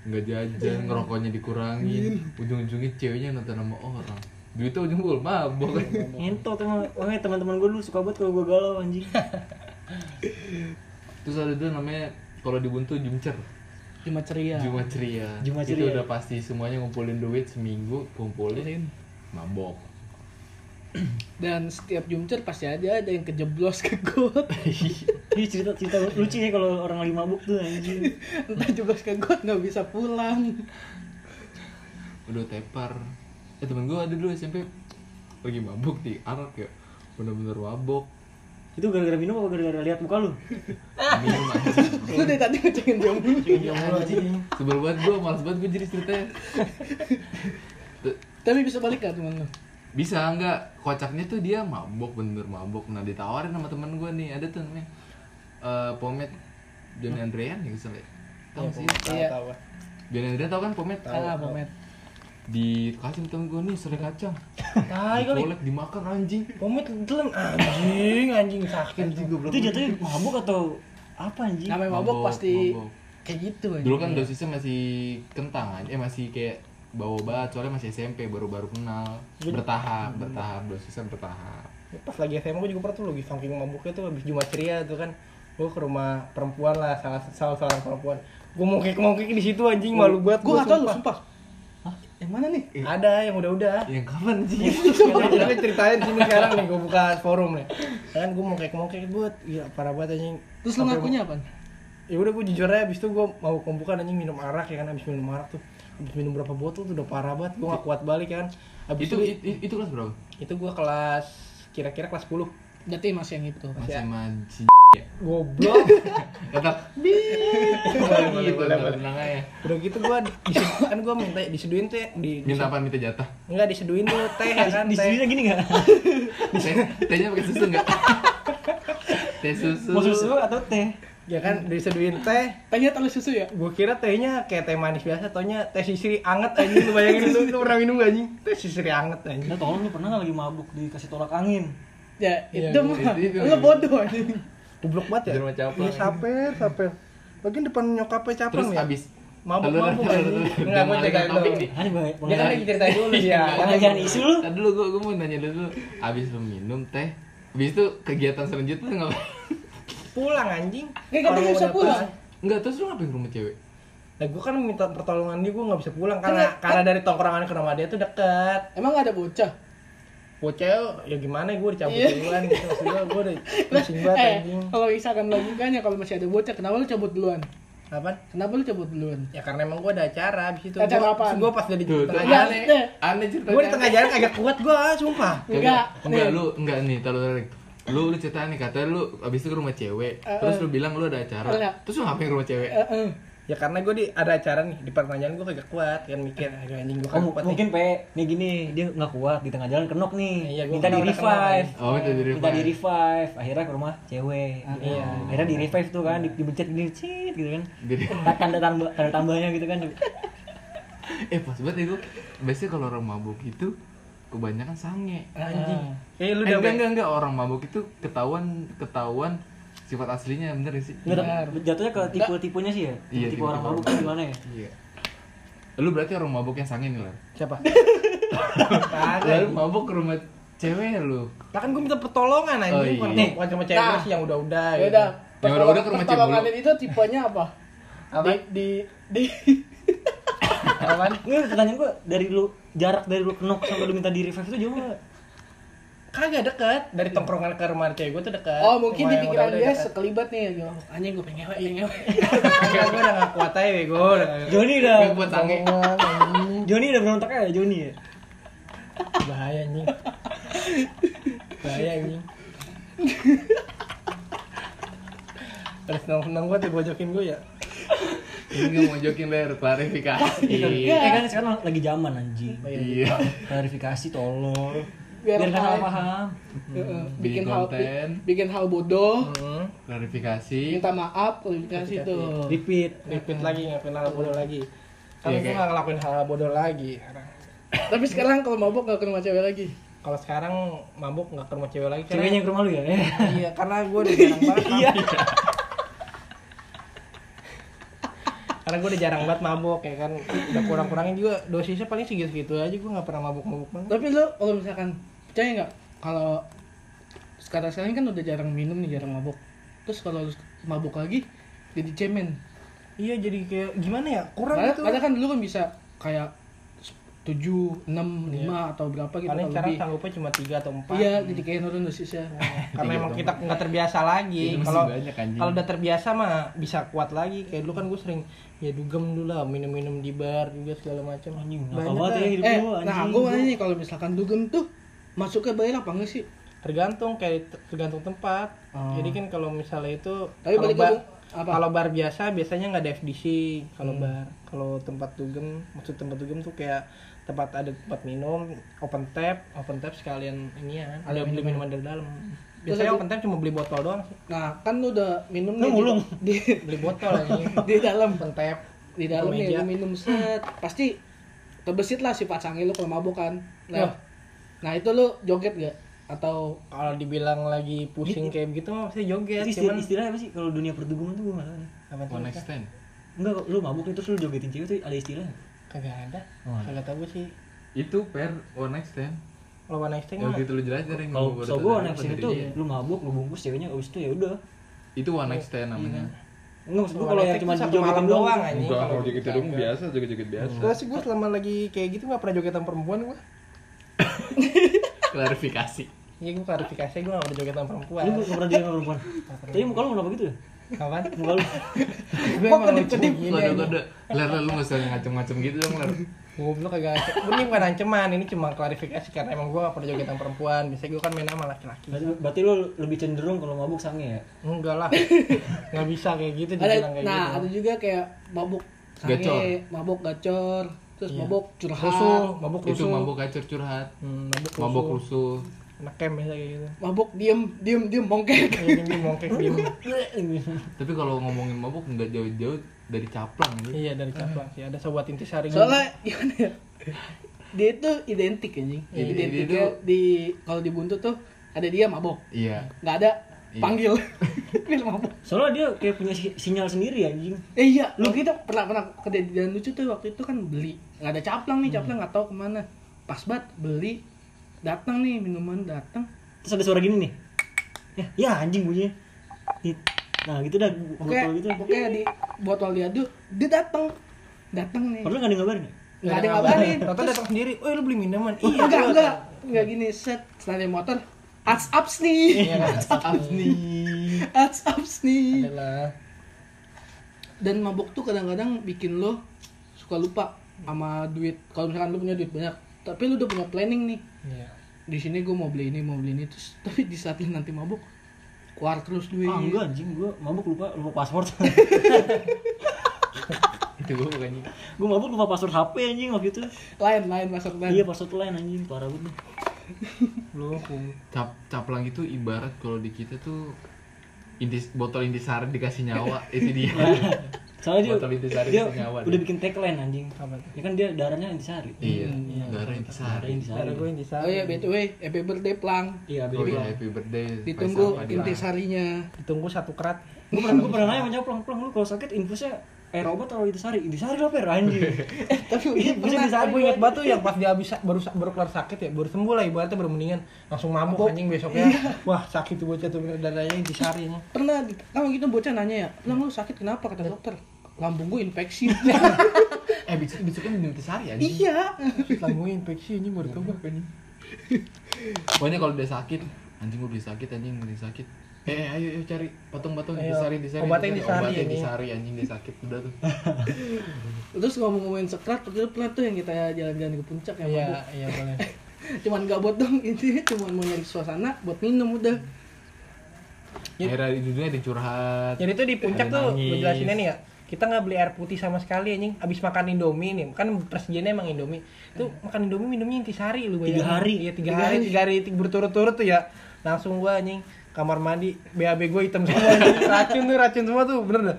nggak jajan ngerokoknya dikurangin. Ujung-ujungnya ceweknya nonton sama orang. Duitnya ujung ujung mabok. Ngentot emang. Makanya teman-teman gue dulu suka banget kalau gue galau anjing. terus ada dulu namanya kalau di Buntu Jumcer. Cuma ceria Jumat ceria Jumat itu ceria. udah pasti semuanya ngumpulin duit seminggu kumpulin mabok. Dan setiap jumcer pasti aja ada yang kejeblos ke got. Ini cerita cerita lucu ya kalau orang lagi mabuk tuh anjing. entah jeblos ke got nggak bisa pulang. Udah tepar. Eh temen gue ada dulu SMP lagi mabuk di arak ya. Bener-bener mabok Itu gara-gara minum apa gara-gara lihat muka lu? minum aja lu dari tadi ngecengin dia mulu. Anjing. sebel banget gue males banget gue jadi ceritanya. Tapi bisa balik gak temen lu? Bisa enggak kocaknya tuh dia mabok bener mabok. Nah ditawarin sama temen gue nih ada tuh namanya eh pomade Johnny Andrean ya misalnya tau sih Iya. Tahu, tahu. Johnny Andrean tau kan pomade ah pomet dikasih sama temen gue nih selai kacang. Tai kali. dikolek dimakan anjing. Pomit telan anjing anjing sakit. Itu jatuhnya mabuk atau apa anjing? namanya mabok pasti mabok. kayak gitu aja dulu kan dosisnya masih kentang eh masih kayak bawa banget soalnya masih SMP baru-baru kenal. Bertahap bertahap dosisnya bertahap. Ya, pas lagi SMA gue juga pernah tuh lagi saking mabuknya tuh habis Jumat ceria tuh kan. Gue ke rumah perempuan lah salah salah seorang perempuan. Gue mongkek mongkek di situ anjing malu banget. gue gua, gak tau lu sumpah? Yang mana nih? Ada yang udah-udah. Yang kapan sih Jadi ceritain di sini sekarang nih gue buka forum nih. Kan gue mongkek mongkek buat. Iya parah banget anjing. Terus lu ngakunya apa ya udah gue jujur aja abis itu gue mau pembukaan anjing minum arak ya kan abis minum arak tuh. Abis minum berapa botol tuh udah parah banget gue gak kuat balik ya kan. Abis itu itu itu, itu kelas berapa? Itu gue kelas kira-kira kelas 10 berarti masih yang itu masih sama si goblok. Tetap. Boleh, gitu boleh, boleh. tenang aja. Udah gitu gue kan gue minta diseduin tuh ya, di, minta apa minta jatah? Enggak diseduin tuh teh ya kan Di teh. sini gini nggak? teh tehnya pakai susu nggak? Teh susu. Mau susu atau teh? ya kan diseduin teh. Tanya terlalu susu ya? Gue kira tehnya kayak teh manis biasa taunya teh sisri anget anjing lu bayangin lu, lu pernah minum gak anjing? Teh sisri anget anjing. Nah, tolong lu pernah nggak lagi mabuk dikasih tolak angin? Ya Iya, itu iya, mah. lu bodoh anjing. Goblok banget ya? Di rumah caplang. iya saper saper. Bagian depan nyokapnya caplang terus ya? abis mabuk mabuk jangan ngalihkan ceritain topik dulu. nih. Ada gue dia kan lagi ceritain dulu ya. Jangan jangan isu lu. Tadi dulu gua, gua mau nanya dulu abis lu minum teh abis itu kegiatan selanjutnya nggak pulang anjing. Nggak, Orang bisa pulang. nggak terus lu ngapain ke rumah cewek? Nah, gue kan minta pertolongan dia, gue gak bisa pulang karena Kan- karena dari tongkrongan ke rumah dia tuh deket. emang ada bocah Bocah ya gimana gue dicabut Iya. duluan gitu. Maksud gue gue udah pusing banget eh anjing. kalau misalkan logikanya kalau masih ada bocah kenapa lu cabut duluan Apaan? kenapa lu cabut duluan Ya karena emang gue ada acara abis itu. Acara apaan? Gue pas dari Tuh, tengah jalan. Aneh. Deh. aneh ceritanya Gue di tengah jalan kagak kuat gue, sumpah. Enggak, enggak lu enggak nih taruh taruh lu lu cerita nih katanya lu abis itu ke rumah cewek Eh, terus eh. lu bilang lu ada acara terus lu ngapain ke rumah cewek Eh, eh. Ya karena gue di ada acara nih di tengah jalan gue kagak kuat kan mikir aduh anjing gue Oh, kagak kuat. mungkin pe, nih gini dia nggak kuat di tengah jalan kenok nih, Iya, gua minta di revive, oh itu dari minta di revive, akhirnya ke rumah cewek, Iya. akhirnya di revive tuh kan, di- dibencet gini, cit gitu kan, tanda tambah tanda tambahnya gitu kan, eh pas banget gua biasanya kalau orang mabuk itu kebanyakan sange. Anjing. Eh lu eh, udah enggak, enggak, enggak, orang mabuk itu ketahuan ketahuan sifat aslinya bener sih? Nggak, jatuhnya ke tipe-tipenya sih ya, Iya, tipe tipe orang mabuk tuh gimana ya? Iya. Lu berarti orang mabuk yang sange nih lah. siapa? Lalu mabuk ke rumah cewek lu. Lah kan gue minta pertolongan anjing, Oh, iya. bukan Nih. bukan sama cewek Nah. sih yang udah-udah. ya gitu. udah Yang udah-udah ke rumah cewek pertolongan itu tipenya apa Apa? di di di Apaan? Nggak, pertanyaan gua dari lu jarak dari lu kenok sampai lu minta di revive itu jauh? Kagak deket dari tongkrongan ke rumah cewek gue tuh deket. oh mungkin Rumah di pikiran dia sekelibat nih gitu. anjing gue pengen ngewe pengen ngewe Kagak gue udah gak kuat aja bego. Joni udah, buat sange. Joni udah berontak ya Joni ya. Bahaya anjing. Bahaya anjing. Terus seneng-seneng gue tuh bojokin gue ya. Ini mau jokin ler, klarifikasi. Eh kan sekarang lagi zaman anjing. Iya. Klarifikasi tolol. Biar Biar paham. salah paham. Heeh, Bikin hal konten. bikin hal bodoh Hmm. Klarifikasi. minta maaf klarifikasi tuh Repeat. Repeat lagi ngelakuin hal bodoh lagi. Iya, gue kayak- nggak ngelakuin hal bodoh lagi. tapi sekarang kalau mabuk gak ke rumah cewek lagi Kalau sekarang mabuk nggak ke rumah cewek lagi. karena- Ceweknya yang ke rumah lu ya? iya, karena gue udah jarang banget. Iya. karena gue udah jarang banget mabuk ya kan. Udah kurang-kurangin juga dosisnya paling segitu-segitu aja. Gue nggak pernah mabuk-mabuk banget. tapi lo kalau misalkan percaya nggak? Kalau sekarang sekarang kan udah jarang minum nih jarang mabuk terus kalau lu mabuk lagi jadi cemen. Iya, jadi kayak gimana ya? Kurang padahal, gitu. padahal kan dulu kan bisa kayak tujuh enam lima atau berapa gitu Paling sekarang lebih. sanggupnya cuma 3 atau 4 iya jadi kayak nurun dosisnya. Karena emang kita nggak terbiasa lagi. Masih kalau kalau udah terbiasa mah bisa kuat lagi. Kayak dulu kan gue sering ya dugem dulu lah minum-minum di bar juga segala macam. Anjing, banyak banget ya hidup eh lu anjing. nah gue nanya nih kalau misalkan dugem tuh masuknya bayar apa enggak sih. Tergantung kayak tergantung tempat. Oh. jadi kan kalau misalnya itu Tapi kalau balik bar apa? kalau bar biasa biasanya nggak ada FDC kalau Hmm. bar kalau tempat dugem maksud tempat dugem tuh kayak tempat ada tempat minum open tap open tap sekalian ini ya kan ada beli minuman dari dalam. Biasanya open tap cuma beli botol doang sih. Nah kan lu udah minum nih di- mulung. di, beli botol ini di dalam. Open tap di dalam nih lu minum set. Pasti terbesit lah sifat sange lu kalau mabuk kan. Nah. Nah itu lu joget gak atau kalau dibilang lagi pusing kayak begitu mah pasti joget Itu istilah, cuman istilah apa sih kalau dunia perduguman tuh gue tahu nih. apa One night stand. Enggak, lu mabuk nih terus lu jogetin cewek tuh ada istilahnya. kagak ada Oh, kagak tahu gue sih Itu per one night stand. kalau one night stand Ya mah gitu lu jelasin yang Kalau so gue apa sini dari tuh dia. lu mabuk lu bungkus ceweknya abis itu ya udah. Itu one night stand namanya. Enggak maksud gue One kalau yang stand cuma malam doang. doang, gitu. anjing. Enggak, kalau kalau joget kita dong enggak. biasa, joget-joget biasa. Enggak sih gue selama lagi kayak gitu gak pernah joget sama perempuan gue Klarifikasi. Iya gue klarifikasi gue gak pernah joget sama perempuan Lu gak pernah joget sama perempuan. Tapi muka lu kenapa gitu ya? Kapan? Muka lu. gue emang lucu gini Kode kode. Ler lu nggak usah ngacem-ngacem gitu dong ler. Goblok kagak Gue ini bukan ancaman, ini cuma klarifikasi karena emang gue gak pernah joget sama perempuan Biasanya gue kan main sama laki-laki Berarti, berarti lu lebih cenderung kalau mabuk sange ya? Enggak lah Gak bisa kayak gitu ada dibilang kayak nah gitu ada juga kayak mabuk sange Gacor. mabuk gacor terus Iya. mabuk curhat. Rusuh, mabuk Itu rusuh mabuk kacur curhat. Hmm, mabuk rusuh. Mabuk rusuh. Anak biasa kayak gitu. Mabuk diem diem diem mongkek Kayak gini mongkek diem. Tapi kalau ngomongin mabuk nggak jauh-jauh dari caplang gitu. Iya dari caplang sih, ada sobat intisari soalnya gimana ya? Dia itu identik anjing. Iya, dia identiknya tuh- di kalau di buntut tuh ada dia mabok. Iya. nggak ada Iya. panggil. Panggil mabok Soalnya dia kayak punya si- sinyal sendiri anjing. eh iya. Lu kita pernah pernah kejadian lucu tuh waktu itu kan beli. Nggak ada caplang nih caplang nggak tahu ke mana. Pas banget beli. Datang nih minuman datang. Terus ada suara gini nih. Ya, ya anjing bunyinya. Nah gitu dah oke botol gitu. oke di botol diaduk dia datang. Datang nih. Padahal gak ada ngabarin ya? nggak ada ngabarin. Tata datang sendiri, oh lu beli minuman. Iya enggak enggak enggak gini set. Setelah motor ats ups nih Iya kan? Up nih. ats ups nih Adalah dan mabuk tuh kadang-kadang bikin lo suka lupa sama duit kalau misalkan lo punya duit banyak tapi lo udah punya planning nih Iya di sini gue mau beli ini mau beli ini terus tapi di saat lo nanti mabuk keluar terus duit Ah enggak anjing, gua mabuk lupa lupa password. Itu gue bukannya. gua mabuk lupa password HP anjing waktu itu. lain lain masuk lain Iya password lain anjing, parah banget. Lu Cap caplang itu ibarat kalau di kita tuh intis botol intisari dikasih nyawa itu dia. Soalnya dia, Botol intisari dia dikasih nyawa udah dia. bikin tagline anjing. Apa? Ya kan dia darahnya intisari. Iya, iya. darah Darah intisari. intisari. Cara gue intisari oh iya btw happy birthday plang Iya, Oh iya, happy birthday. ditunggu intisarinya Ditunggu satu kerat Gue pernah gue pernah nanya sama Nyaplang, Plang lu kalau sakit infusnya air obat atau intisari? Intisari lah per anjing. tapi Iya, pernah intisari. Aku inget banget tuh yang pas dia habis baru baru kelar sakit ya, baru sembuh lah ibaratnya baru mendingan langsung mabuk anjing besoknya. Wah, sakit tuh bocah tuh dadanya intisarinya. pernah kan gitu bocah nanya ya plang lu sakit kenapa kata dokter lambung gue infeksi Eh, besok besoknya minum intisari anjing. iya Lambungnya infeksi anjing baru tahu anjing. Pokoknya kalau udah sakit, anjing gue udah sakit anjing udah sakit. Eh, eh, ayo, ayo cari patung-patung Ayo, intisari intisari. obatnya intisari. intisari, Obatnya anjing. intisari anjing dia sakit udah tuh. terus ngomong-ngomongin sekrat pernah tuh yang kita jalan-jalan ke puncak yang Iya, iya boleh. cuman gak buat dong intinya cuman mau nyari suasana buat minum udah Ya. Akhirnya di dunia ada curhat. Jadi tuh di puncak tuh jelasinnya nih ya. kita nggak beli air putih sama sekali anjing abis makan indomie nih kan presidennya emang indomie itu makan indomie minumnya intisari lu Tiga bayangin. hari. iya tiga, hari tiga hari tiga berturut-turut tuh ya langsung gua anjing kamar mandi BAB gue hitam semua racun tuh racun semua tuh bener dah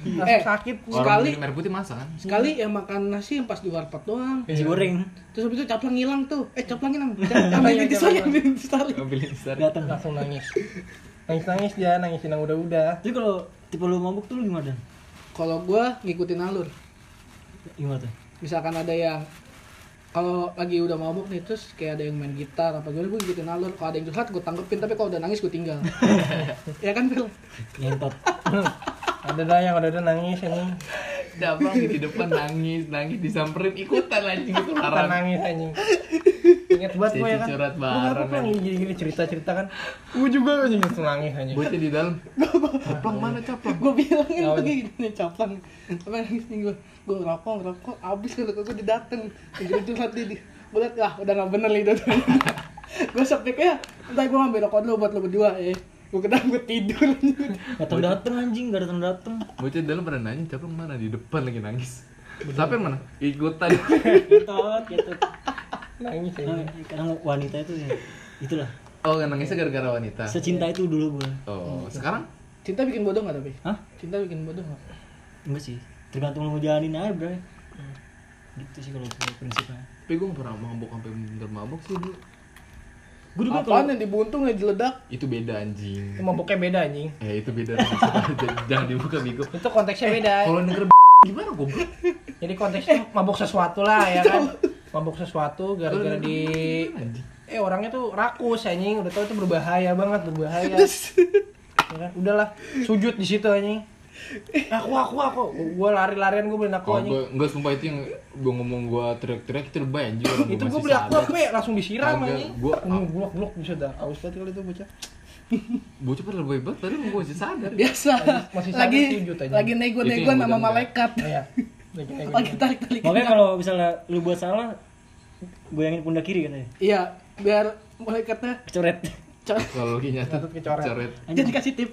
langsung Eh, sakit Sekali- air putih masa kan? Sekali yang makan nasi yang pas di warpat doang. nasi goreng Terus habis itu caplang hilang tuh. Eh caplang hilang. Ambil Iya, intisari, ambil intisari. Ambil datang langsung nangis nangis nangis dia nangisin yang udah-udah jadi kalau tipe lu mabuk tuh lu gimana? Kalau gua ngikutin alur. gimana tuh Misalkan ada yang kalau lagi udah mabuk nih terus kayak ada yang main gitar apa gue gue ngikutin alur. Kalau ada yang curhat gue tanggepin. Tapi kalau udah nangis gue tinggal. Ya kan Phil? Ngentot. Ada dah yang udah-udah nangis anjing Dabang di depan nangis, nangis disamperin ikutan anjing itu larang. nangis anjing. Inget banget gue ya kan? Curhat bareng, Plang? gini gini cerita cerita kan. Gue juga anjing langsung nangis anjing. Bocah di dalam. Caplang mana caplang? gue bilangin tuh kayak gini caplang. Apa nangis nih gue gue ngerokok ngerokok abis kalau gue didateng. Jadi curhat dia gue liat lah udah gak bener nih itu gue sepik ya entah gue ngambil rokok dulu buat lo berdua ya gue kena gue tidur. Datang datang anjing gak datang datang Bocah di dalam pada nanya caplang mana di depan lagi nangis. Sampai mana? Ikutan. ngentot gitu. Nangis anjing kadang wanita itu ya itulah. Oh, kan nangisnya gara-gara wanita. secinta itu dulu gue Oh, sekarang? Cinta bikin bodoh gak tapi? Hah? Cinta bikin bodoh gak enggak sih tergantung mau jalanin aja bro gitu sih kalau gue prinsipnya tapi gue gak pernah mabuk sampai bener mabuk sih dulu. gue juga apaan yang dibuntung yang diledak Itu beda anjing. itu mabuknya beda anjing Eh itu beda. Jangan dibuka Bigo. itu konteksnya beda Kalau denger gimana goblok? jadi konteksnya mabuk sesuatu lah ya kan mabuk sesuatu gara-gara di Anjing. eh orangnya tuh rakus anjing udah tau itu berbahaya banget berbahaya ya kan? udahlah sujud di situ anjing aku aku aku. Gua lari-larian gua beliin aku gue enggak sumpah itu yang gue ngomong gue teriak-teriak itu lebay orang itu gua beli aku aku ya langsung disiram gua- gua blok blok bisa dah. Aus banget kali itu bocah. Bocah pada lebay banget padahal gue masih sadar. biasa. Masih sadar lagi sujud aja. lagi nego-nego sama gua malaikat. Oh, iya. Lagi kayak lagi gitu. tarik tarik makanya kalau misalnya lu buat salah goyangin pundak kiri katanya. Iya biar malaikatnya kecoret co- Kalau lagi nyata kecoret. coret. jadi kasih tip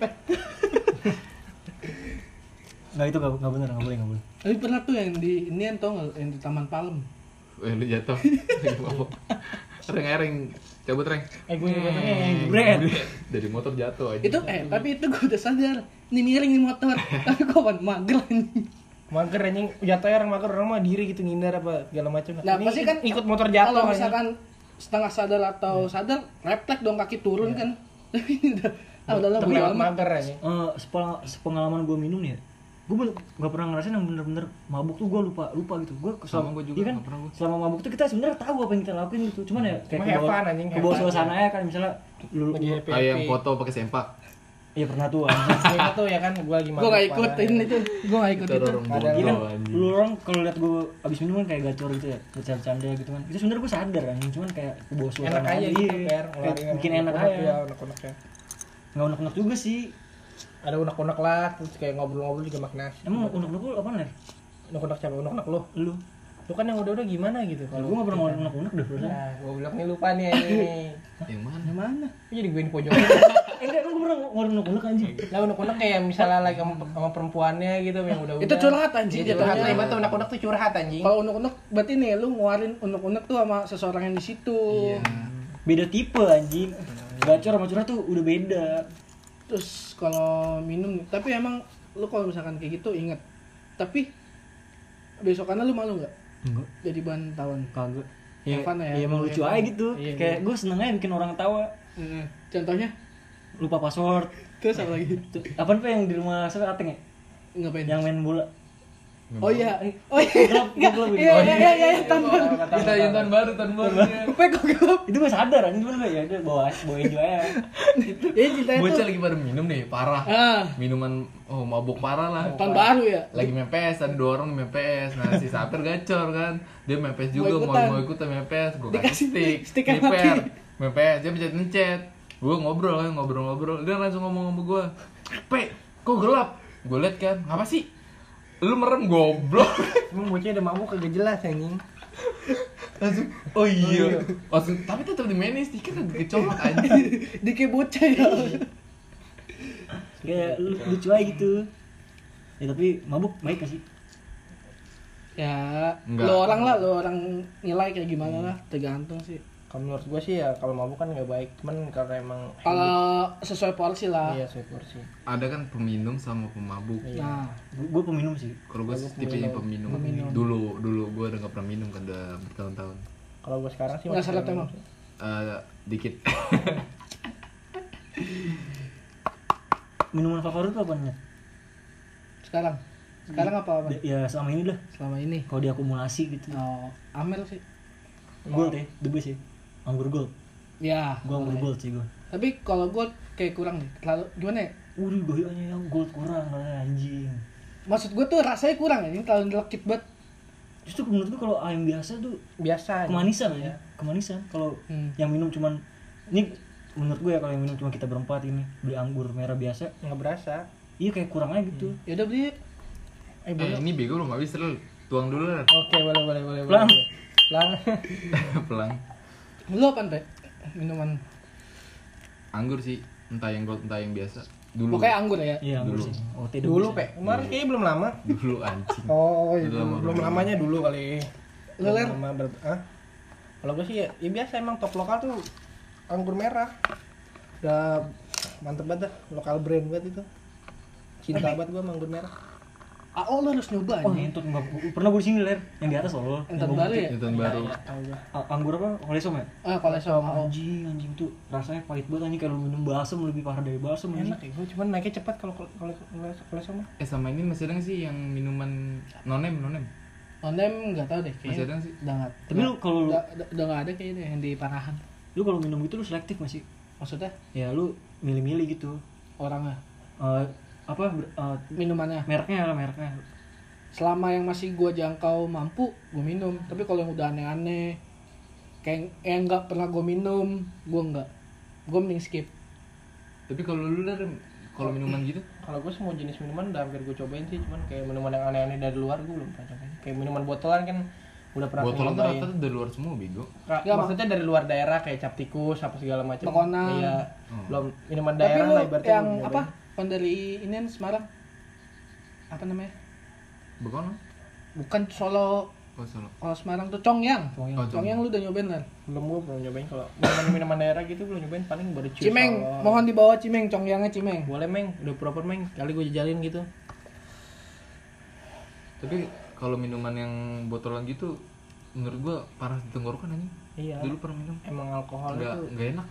ya nggak itu nggak nggak bener nggak boleh nggak boleh. Tapi pernah tuh yang di ini yang tau nggak? Yang di Taman Palem. Eh lu jatuh. Reng reng. Cabut reng. eh gue juga tanya Bret. Dari motor jatuh aja. itu eh tapi itu gue udah sadar. Ini miring nih motor. Tapi kok ban mager ini mager anjing. Jatuhnya orang mager orang mah diri gitu ngindar apa segala macam. Nah, Ini pasti kan ikut motor jatuh kalau misalkan setengah sadar atau sadar refleks dong kaki turun kan. Tapi ini udah ah bodo lewat amat mager anjing. Eh, sepengalaman, sepengalaman gue minum nih ya gue nggak pernah ngerasain yang bener-bener mabuk tuh gue lupa lupa gitu gue Sama gua juga iya kan nggak pernah gua. selama mabuk tuh kita sebenarnya tahu apa yang kita lakuin gitu cuman ya kayak Cuma ke bawah- ke bawah suasana ya kan misalnya lu Ah yang foto pakai sempak. iya pernah tuh anjing tuh ya kan gue lagi gue gak ikutin itu gue gak ikut Itu Iya kan, lu orang kalau lihat gue abis minum kan kayak gacor gitu ya, bercanda gitu kan. Itu sebenarnya gue sadar anjing, cuman kayak ke bawah suasana enak aja gitu iya. Kayak bikin enak ya aja. unek-unek ya Nggak unek-unek juga sih. Ada unek-unek lah terus kayak ngobrol-ngobrol juga makin asik Emang unek-unek lu apa ner? unek-unek siapa unek-unek lo Lu. lu kan yang udah-udah gimana gitu Kalau gue nggak pernah ngomong unek-unek deh nah gue bilang nih lupa nih ini Yang mana? Yang mana Lu jadi gue di pojok Eh, enggak, gue pernah ngomong unek-unek anjing. lah unek-unek kayak misalnya lagi sama, sama perempuannya gitu yang udah-udah Itu curhat, anjing, Iya, curhat jatuhnya. lah ibaratnya unek-unek tuh curhat anjing kalau unek-unek berarti nih lu ngeluarin unek-unek tuh sama seseorang yang di situ Iya. Beda tipe anjing. Gacor sama curhat tuh udah beda. Terus kalau minum tapi emang lu kalau misalkan kayak gitu inget tapi besokannya lu malu nggak Enggak, jadi bahan tawan kagak. Ya, fun ya, ya emang lucu aja gitu. Iya, kayak iya. gue seneng aja bikin orang tawa. Heeh. contohnya Lupa password. terus apa lagi Tuh, Apaan pak yang di rumah siapa Ateng ya? ngapain Yang main bola. Oh iya oh iya Gelap, iya gelap iya iya iya iya tahun baru. Kita yang tahun baru tahun baru. Gue kok gelap itu gue sadar anjing cuman gue ya udah bawa bawa enjoy aja ya ceritanya Bocah tuh lagi pada minum nih, parah. ah. Minuman oh mabuk parah lah. tahun baru ya? Lagi PS ada dua orang PS nah si Sapir gacor kan. Dia PS juga Mau mau ikutan. mau ikutan main PS gue kasih stick stick main PS dia pencet pencet. Gue ngobrol kan ngobrol-ngobrol. Dia langsung ngomong sama gue pe kok gelap? Gue liat kan ngapa sih lu merem goblok. Emang bocah udah mabuk kagak jelas anjing. Langsung oh iya. langsung tapi tetap dimainin stiker lagi kecolok aja di kayak bocah ya. Kayak lu- lucu aja gitu. Ya tapi mabuk baik gak sih? Ya Enggak. lo orang lah lo orang nilai kayak gimana lah tergantung sih kalau menurut gue sih ya kalau mabuk kan nggak baik. Cuman karena emang kalau sesuai porsi lah. Iya saya porsi. Ada kan peminum sama pemabuk. Nah. Gue peminum sih. Kalau gue tipenya peminum. dulu dulu gue udah gak pernah minum kan udah bertahun-tahun. Kalau gue sekarang sih nggak minum emang? Sih. Eh, dikit. Minuman favorit apa apanya sekarang? Sekarang apa apa? Ya selama ini dah selama ini? Kalau diakumulasi gitu. Oh Amel sih. Gold ya the best ya anggur gold. Ya gue anggur gold sih gue tapi kalau gue kayak kurang nih terlalu gimana ya? Waduh, goyangnya yang gold kurang katanya, anjing. maksud gue tuh rasanya kurang ya ini terlalu lekit banget. Justru menurut gue kalau ayam biasa tuh biasa kemanisan ya, kemanisan. Kalau Hmm. yang minum cuman ini menurut gue ya kalau yang minum cuma kita berempat ini beli anggur merah biasa, nggak berasa. Iya kayak kurang aja gitu. ya udah beli eh eh, boleh ini bego belum habis lu tuang dulu lah. Oke boleh boleh boleh Pelan. boleh. pelan pelang lu apa Pe? minuman. Anggur sih entah yang gold entah yang biasa. Dulu. Pokoknya anggur ya? Iya anggur Dulu. sih. Oh, teh the dulu pe. Kemarin kayaknya belum lama. Dulu anjing. Oh Itu belum, belum lamanya dulu kali. Lu, Ler? Belum lama ber- Hah? kalau gue sih ya, ya biasa emang top lokal tuh anggur merah. Udah mantep banget dah lokal brand banget itu. Cinta banget gue sama anggur merah ah oh lu harus nyoba Oh, aja ngentut enggak. Pernah gue di sini ler, yang di atas loh. entar baru ya? itu tahun baru. tahu gue A- anggur apa? Kolesom ya? ah sama oh. Anjing, anjing tuh. Rasanya pahit banget anjing. Kalau minum balsam lebih parah dari balsam enak ya gue cuman naiknya cepat kalau kalau kalau kalau sama eh sama ini masih ada nggak sih yang minuman nonem nonem? Onem nggak tahu deh masih kayaknya ada nggak sih? Udah nggak. Tapi lu kalau lu, udah, udah- nggak ada kayaknya yang di Parahan lu kalau minum gitu lu selektif masih. maksudnya? Ya lu milih-milih gitu. orangnya? Eh apa? Eh, minumannya. Mereknya lah mereknya. selama yang masih gua jangkau mampu gue minum. Tapi kalau yang udah aneh-aneh kayak yang nggak pernah gue minum gue nggak. Gue mending skip. Tapi kalau lu dari kalau minuman gitu? Kalau gue semua jenis minuman udah hampir gue cobain sih cuman kayak minuman yang aneh-aneh dari luar gue belum pernah cobain. Kayak minuman botolan kan udah pernah botolan tuh rata-rata dari luar semua bego. Ka- Nggak, maksudnya dari luar daerah kayak cap tikus apa segala macam. Iya. Oh. belum minuman daerah lah ibaratnya yang apa nyobain. kan dari ini Semarang. Apa namanya? Begono? Bukan Solo. Oh solo. Kalau Semarang tuh Congyang. Congyang. Oh, Congyang. Lu udah nyobain kan belum gue belum nyobain. Kalau minuman minuman daerah gitu belum nyobain. Paling baru cius Cimeng. Mohon dibawa Cimeng. Congyangnya Cimeng. Boleh meng. Udah proper meng. Kali gue jajalin gitu. Tapi kalau minuman yang botolan gitu menurut gua parah di tenggorokan anjing. Iya. Dulu pernah minum. Emang alkohol nggak itu nggak enak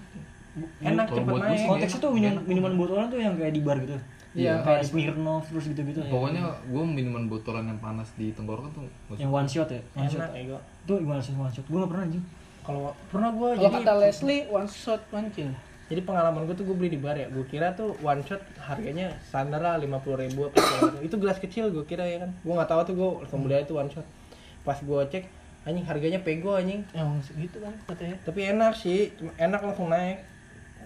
enak Kalau cepet buat naik sih Konteksnya tuh minum, minuman botolan tuh yang kayak di bar gitu. Iya. Kayak Smirnoff terus gitu-gitu. pokoknya gua minuman botolan yang panas di tenggorokan tuh Yang one shot ya? One shot. enak gue Itu gimana sih one shot? Gue gak pernah anjing. kalau pernah gue kalau jadi kata Leslie one shot one kill jadi pengalaman gue tuh gue beli di bar ya gue kira tuh one shot harganya standar lah lima puluh ribu apa itu gelas kecil gue kira ya kan gue nggak tahu tuh gue langsung beli aja tuh one shot pas gue cek anjing harganya pego anjing emang segitu kan katanya tapi enak sih cuma enak langsung naik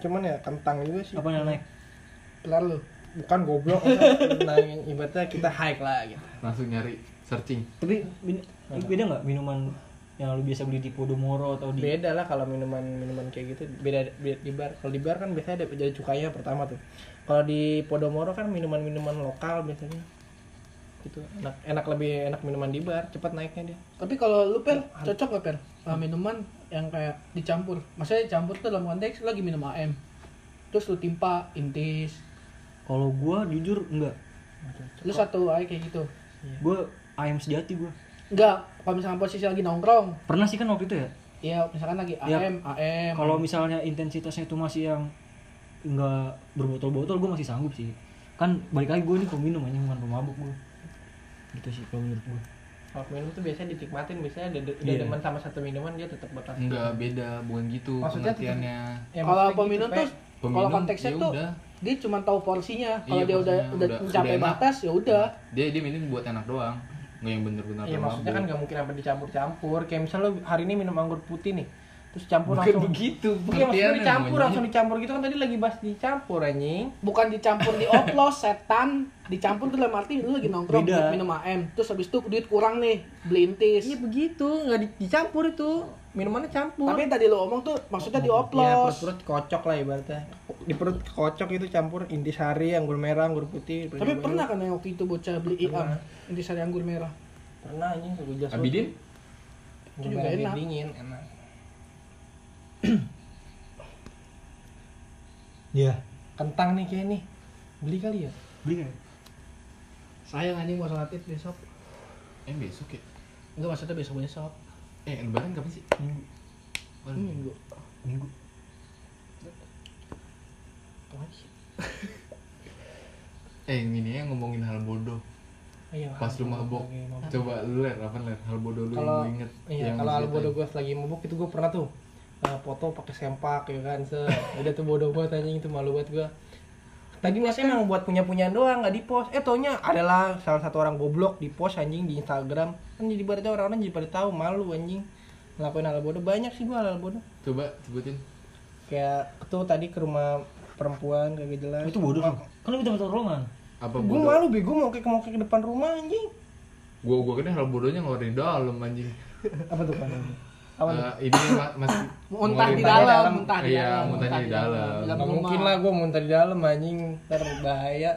cuman ya kentang juga sih. Apa yang naik? pelar lu bukan goblok naik ibaratnya kita hike lah gitu. Langsung nyari searching. Tapi min- beda nggak minuman yang lu biasa beli di Podomoro atau di beda lah kalau minuman minuman kayak gitu. Beda, beda di bar. Kalau di bar kan biasanya ada jadi cukainya pertama tuh. Kalau di Podomoro kan minuman minuman lokal biasanya. Gitu. Enak enak lebih enak minuman di bar cepat naiknya dia. Tapi kalau lu per cocok gak per minuman yang kayak dicampur maksudnya dicampur tuh dalam konteks lagi minum AM terus lu timpa intis Kalau gua jujur enggak. lu satu aja kayak gitu Gua ayam sejati gua. enggak kalau misalkan posisi lagi nongkrong Pernah sih kan waktu itu ya. ya misalkan lagi Ya, AM AM Kalau misalnya intensitasnya itu masih yang enggak berbotol-botol gua masih sanggup sih. Kan balik lagi gua ini peminum aja bukan pemabuk gua. Gitu sih kalau menurut gua. Kalau minum tuh biasanya dinikmatin biasanya udah, udah Iya. demen sama satu minuman dia tetap bakal enggak beda bukan gitu Maksudnya pengertiannya. Ya, kalau maksudnya peminum gitu, tuh kalau konteksnya ya tuh udah. dia cuma tahu porsinya. Kalau Iya, dia udah udah udah- mencapai udah batas ya udah. Dia dia minum buat enak doang. Nggak yang bener-bener Iya maksudnya kan nggak mungkin sampai dicampur-campur. Kayak misalnya lu hari ini minum anggur putih nih, terus campur bukan langsung. begitu Iya maksudnya dicampur namanya. langsung dicampur gitu kan tadi lagi bahas dicampur anjing. bukan dicampur di oplos setan dicampur tuh dalam arti lu lagi nongkrong Beda. minum AM terus habis itu duit kurang nih beli intis Iya begitu, nggak di- dicampur itu. minumannya campur Tapi tadi lo omong tuh maksudnya ya dioplos. perut-perut kocok lah ibaratnya di perut kocok itu campur intisari anggur merah anggur putih Tapi pernah kan yang waktu itu bocah beli iam intisari anggur merah. pernah anjing gue jelas Abidin Itu juga enak. dingin enak Iya. kentang nih kayak nih beli kali ya Beli kan? Sayang anjing mau sholat id besok. eh besok ya Enggak maksudnya besok besok. eh lebaran kapan sih Minggu. Waduh. Minggu. Minggu. Eh ini ya ngomongin hal bodoh Iya, pas lu mabok mabok. coba lu liat apa liat hal bodoh lu kalau yang lu inget iya yang kalau lu al bodoh gue lagi mabuk itu gue pernah tuh uh, foto pakai sempak ya kan se udah tuh bodoh banget anjing itu malu banget gue tadi masih emang buat punya punyaan doang nggak di post eh taunya adalah salah satu orang goblok di post anjing di Instagram. Kan jadi pada orang-orang jadi pada tahu malu anjing. Ngelakuin hal bodoh. Banyak sih gue hal bodoh. Coba sebutin. Kayak tuh tadi ke rumah perempuan kagak jelas. Itu bodoh. Kan lu minta tolongan. apa gue bodoh? malu bego mau kayak mau kayak ke depan rumah anjing. Gua gua kira hal bodohnya ngeluarin dalam anjing. Apa tuh kan Eh, ini ma- masih Muntah di dalam, muntah di Iya, dalam. muntahnya di dalam. Dalam Nggak rumah. mungkin lah gue muntah di dalam anjing ntar bahaya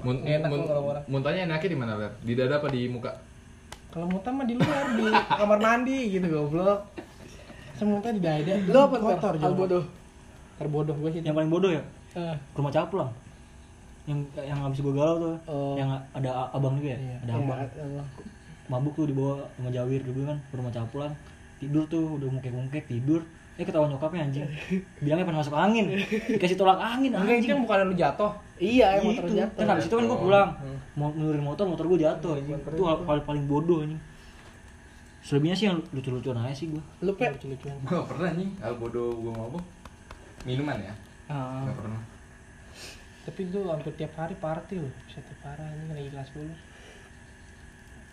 Mun- Enak mun- tuh kalau orang. muntahnya enaknya di mana ler di dada apa di muka kalau muntah mah di luar di kamar mandi gitu goblok semuntah di dada Lo apa kotor? Hal bodoh. terbodoh gue sih Yang paling bodoh ya? Eh, Ke rumah caplang. Yang yang habis gue galau tuh. Oh. Yang ada abang juga ya? Iya. Ada abang. iya. Mabuk tuh dibawa sama Jawir dulu kan ke rumah caplang. Tidur tuh udah mungkek-mungkek tidur. Eh ketahuan nyokapnya anjing. Bilangnya pengen masuk angin. Dikasih tolak angin enggak anjing. kan bukan lu jatuh Iya, emang Gitu. terjatuh. Kan habis itu kan gue pulang. Hmm. Mau nurunin motor, motor gue jatuh anjing. Itu hal paling paling bodoh anjing. Selebihnya sih yang lucu-lucuan aja sih gue. Lu pe. lucu-lucuan gua gak pernah nih hal bodoh gua mabuk minuman ya Ah. gak pernah tapi itu hampir tiap hari party loh bisa tiap hari anjing lagi kelas 10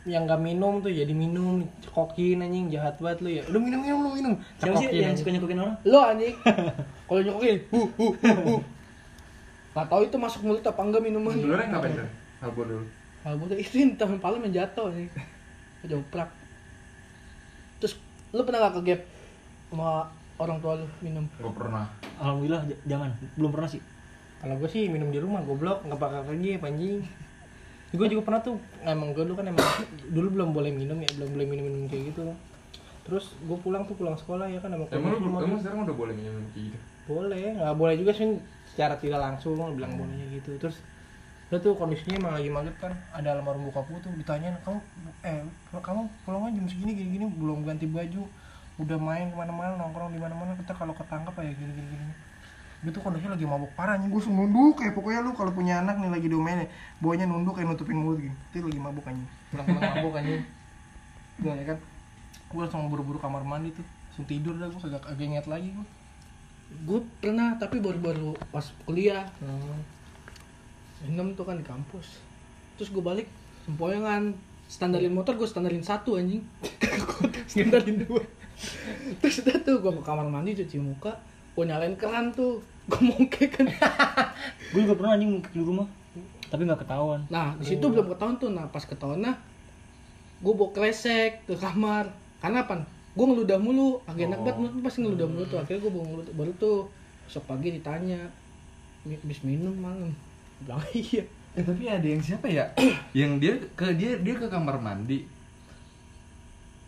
yang nggak minum tuh jadi minum cekokin anjing jahat banget lu ya udah minum minum lu minum Siapa sih yang suka nyokokin orang? Lo anjing. Kalau nyokokin, hu hu hu hu. Gak tau itu masuk mulut apa enggak minuman. sebenarnya ngapain Ler? hal bodoh lu? Hal bodoh itu yang temen paling menjatuh anjing. Joprak. Terus lu pernah gak ke gap sama orang tua lu minum? gak pernah Alhamdulillah j- jangan. Belum pernah sih. kalau gue sih minum di rumah goblok nggak bakal pergi anjing gue juga pernah tuh emang gue dulu kan emang dulu belum boleh minum ya belum boleh minum minum kayak gitu loh terus gue pulang tuh pulang sekolah ya kan emang emang lu emang sekarang udah boleh minum kayak gitu? Boleh nggak boleh juga sih secara tidak langsung bilang bolehnya gitu. Terus lo tuh kondisinya emang lagi maghrib kan ada almarhum bokap gue tuh ditanyain kamu eh kamu pulangnya jam segini gini gini belum ganti baju udah main ke mana-mana nongkrong di mana-mana kita kalau ketangkap ya gini gini gini gue tuh kondisinya lagi mabuk parah nih gue langsung nunduk kayak pokoknya lu kalau punya anak nih lagi diomelin bawanya nunduk kayak nutupin mulut gitu itu lagi mabuk anjing. Pulang-pulang mabuk anjing. Gue ya kan? Gue langsung buru-buru kamar mandi tuh. Langsung tidur dah gue kagak kagak inget lagi gue Gue pernah tapi baru-baru pas kuliah. Hmm. Minum tuh kan di kampus. Terus gue balik sempoyongan standarin motor gue standarin satu anjing. Standarin dua. Terus udah tuh gue ke kamar mandi cuci muka gue nyalain keran tuh gue mongke kan Gue juga pernah anjing mungkin di rumah. Tapi nggak ketahuan. nah di situ belum ketahuan tuh nah pas ketahuan nah gue bawa kresek ke kamar karena apa gue ngeludah mulu agak enak Oh. banget mulut gua pasti ngeludah mulu tuh akhirnya gue bawa ngeludah baru tuh besok pagi ditanya "Mi- habis minum malam bilang iya Eh tapi ada yang siapa ya? yang dia ke dia dia ke kamar mandi.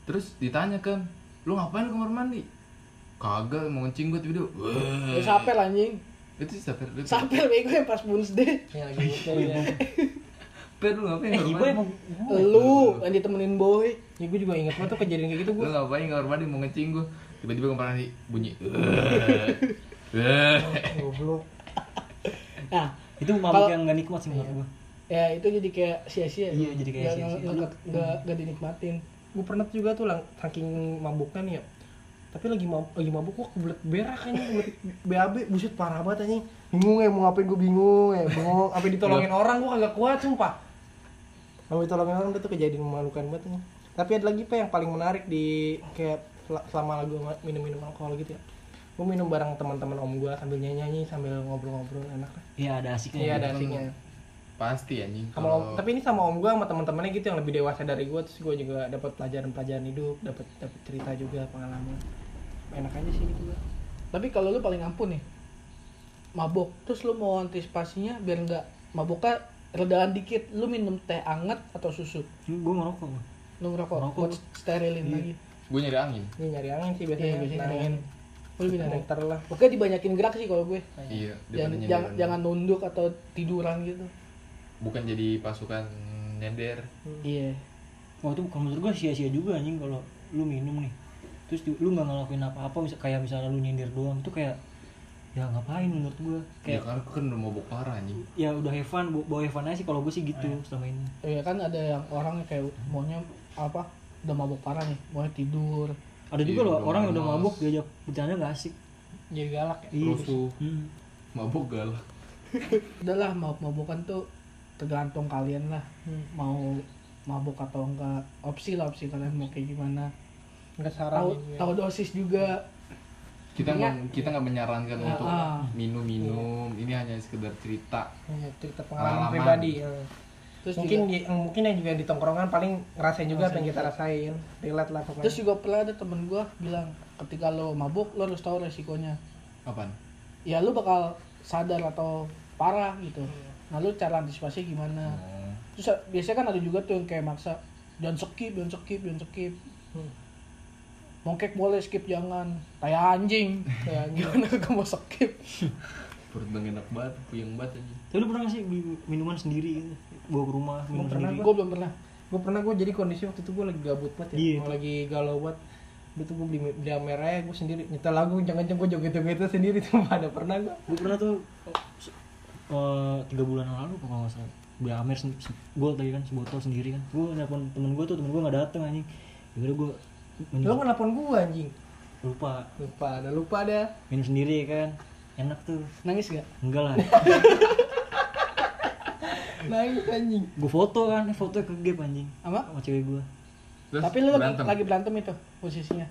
Terus ditanya kan, lu ngapain ke kamar mandi? Kagak mau ngencing gue video. ya sapel anjing Itu siapa? Itu sapel bego yang pas Wednesday Ya lagi gitu ya. Per lu ngapain Eh, ibu emang lu yang ditemenin boy Ya gue juga inget banget tuh kejadian kayak gitu Lu gue. ngapain ke kamar mandi mau ngencing gue? Tiba-tiba kamar mandi bunyi. Goblok. nah itu mabuk yang nggak nikmat sih menurut gue. ya itu jadi kayak sia-sia Iya, jadi kayak Nggak- sia-sia. nggak nggak- nggak nggak dinikmatin Gue pernah juga tuh lang saking mabuknya nih ya. Tapi lagi mabuk, lagi mabuk kok kebelet berak kan kebelet BAB buset parah banget anjing. Bingung ya mau ngapain gue bingung ya, bingung. Apa ditolongin orang gue kagak kuat sumpah. Kalau ditolongin orang itu tuh kejadian memalukan banget nih. Tapi ada lagi pak yang paling menarik di kayak sel- selama lagu minum-minum alkohol gitu ya. Gue minum bareng teman-teman om gue sambil nyanyi-nyanyi sambil ngobrol-ngobrol enak lah. Iya ada asiknya. Iya ada asiknya. Pasti anjing. sama om, tapi ini sama om gue sama teman-temannya gitu yang lebih dewasa dari gue terus gue juga dapat pelajaran-pelajaran hidup dapat dapat cerita juga pengalaman enak aja sih gitu gua Tapi kalau lu paling ampun nih, mabok, terus lu mau antisipasinya biar nggak maboknya redaan dikit, lu minum teh anget atau susu? gue ngerokok gua. Lu ngerokok, Ngerokok. buat sterilin Iya. lagi. gue nyari angin ini nyari angin sih Iya, biasanya biasanya Nah, angin. Lu lebih nyari. muter lah Pokoknya dibanyakin gerak sih kalau gue. iya Jangan, nyender. jangan, jangan nunduk atau tiduran gitu. Bukan jadi pasukan nyender Iya. Wah itu kalau menurut gue sia-sia juga anjing kalau lu minum nih terus lu nggak ngelakuin apa-apa misal kayak misalnya lu nyindir doang itu kayak ya ngapain menurut gue ya kayak kan aku kan udah mabuk parah anjing ya udah fun bawa- fun aja sih kalau gue sih gitu selama ini Ya kan ada yang orang yang kayak maunya apa? Udah mabok parah nih, maunya tidur. ada juga Iya, loh orang yang udah mabuk diajak bercanda nggak asik jadi galak ya Iya. rusuh hmm. mabuk galak Udahlah mabok-mabokan tuh tergantung kalian lah. Hmm. Mau mabuk atau enggak opsi lah opsi kalian mau kayak gimana nggak saran tahu ya. tahu dosis juga kita Ingat. nggak kita nggak menyarankan Ah, untuk ah. minum-minum ini hanya sekedar cerita Iya, cerita pengalaman Pengalaman. pribadi ya. terus mungkin juga, di, yang mungkin yang juga di tongkrongan paling ngerasain juga apa yang kita rasain relate lah pokoknya terus juga pernah ada temen gua bilang ketika lo mabuk lo harus tahu resikonya apaan ya lu bakal sadar atau parah gitu nah lu cara antisipasi gimana? Oh. terus biasanya kan ada juga tuh yang kayak maksa jangan skip jangan skip jangan skip. Hmm. mongkek boleh skip jangan. Kayak anjing. Kayak gimana kamu mau skip? Perut enak banget puyeng banget aja tapi lu pernah nggak sih beli minuman sendiri gitu? Bawa ke rumah minum pernah, sendiri? gue belum pernah. Gue pernah gue jadi kondisi waktu itu gue lagi gabut banget ya. Mau lagi galau banget. Itu gue beli beli merah gue sendiri. Nyetel lagu jangan jangan gue joget joget sendiri. Tuh ada pernah gue gue pernah tuh eh, tiga bulan yang lalu kalau nggak salah. Beli amer gue tadi kan sebotol sendiri kan. Gue nelfon temen gue tuh temen gue nggak dateng anjing. Yaudah gue lo nggak nelfon gue anjing? Lupa. Lupa ada lupa ada minum sendiri kan. Enak tuh. Nangis gak enggak lah. Nangis anjing. Gue foto kan foto ke gap anjing. Apa? Sama cewek gue tapi lu berantem? lagi berantem itu posisinya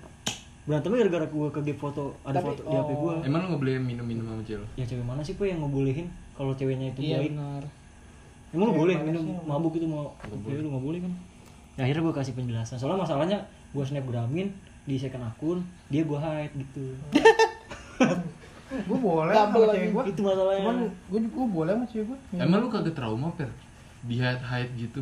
berantemnya gara-gara gue ke foto ada Tapi- foto di hp gue oh. emang lu nggak boleh minum-minum sama cewek ya cewek mana sih po yang ngebolehin kalau ceweknya itu iya baik benar. Emang lu Cewek boleh? minum sih? mabuk itu mau cewek lu nggak boleh kan? Ya, akhirnya gue kasih penjelasan. Soalnya masalahnya gue snapgramin di second akun dia gue hide gitu. Gue boleh sama lagi. cewek gue itu masalahnya. Cuman gue gue boleh sama cewek gue emang lu kagak trauma per di hide hide gitu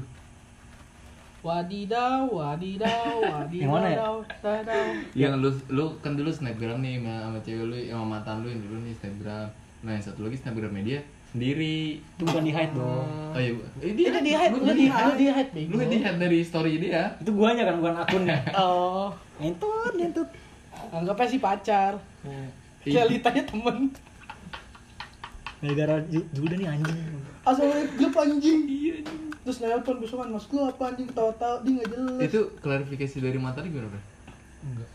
wadidaw wadidaw wadidaw Yang mana ya? dadaw. yang lu lu kan dulu snapgram nih sama, sama cewek lu sama mantan lu yang dulu nih snapgram nah yang satu lagi snapgram media sendiri itu bukan di hide dong oh iya eh, Itu di hide, Lu di lu di hide lu di hide dari story dia itu guanya kan bukan akunnya Oh, ngentut ngentut anggapnya sih pacar. Iya. Realitanya temen. gara-gara ju- juga nih anjing Asal grup anjing. Iya Terus nelpon besokan, mas lu apa anjing? Ketawa-tawa, dia nggak jelas. itu klarifikasi dari mantan lu gimana bro enggak.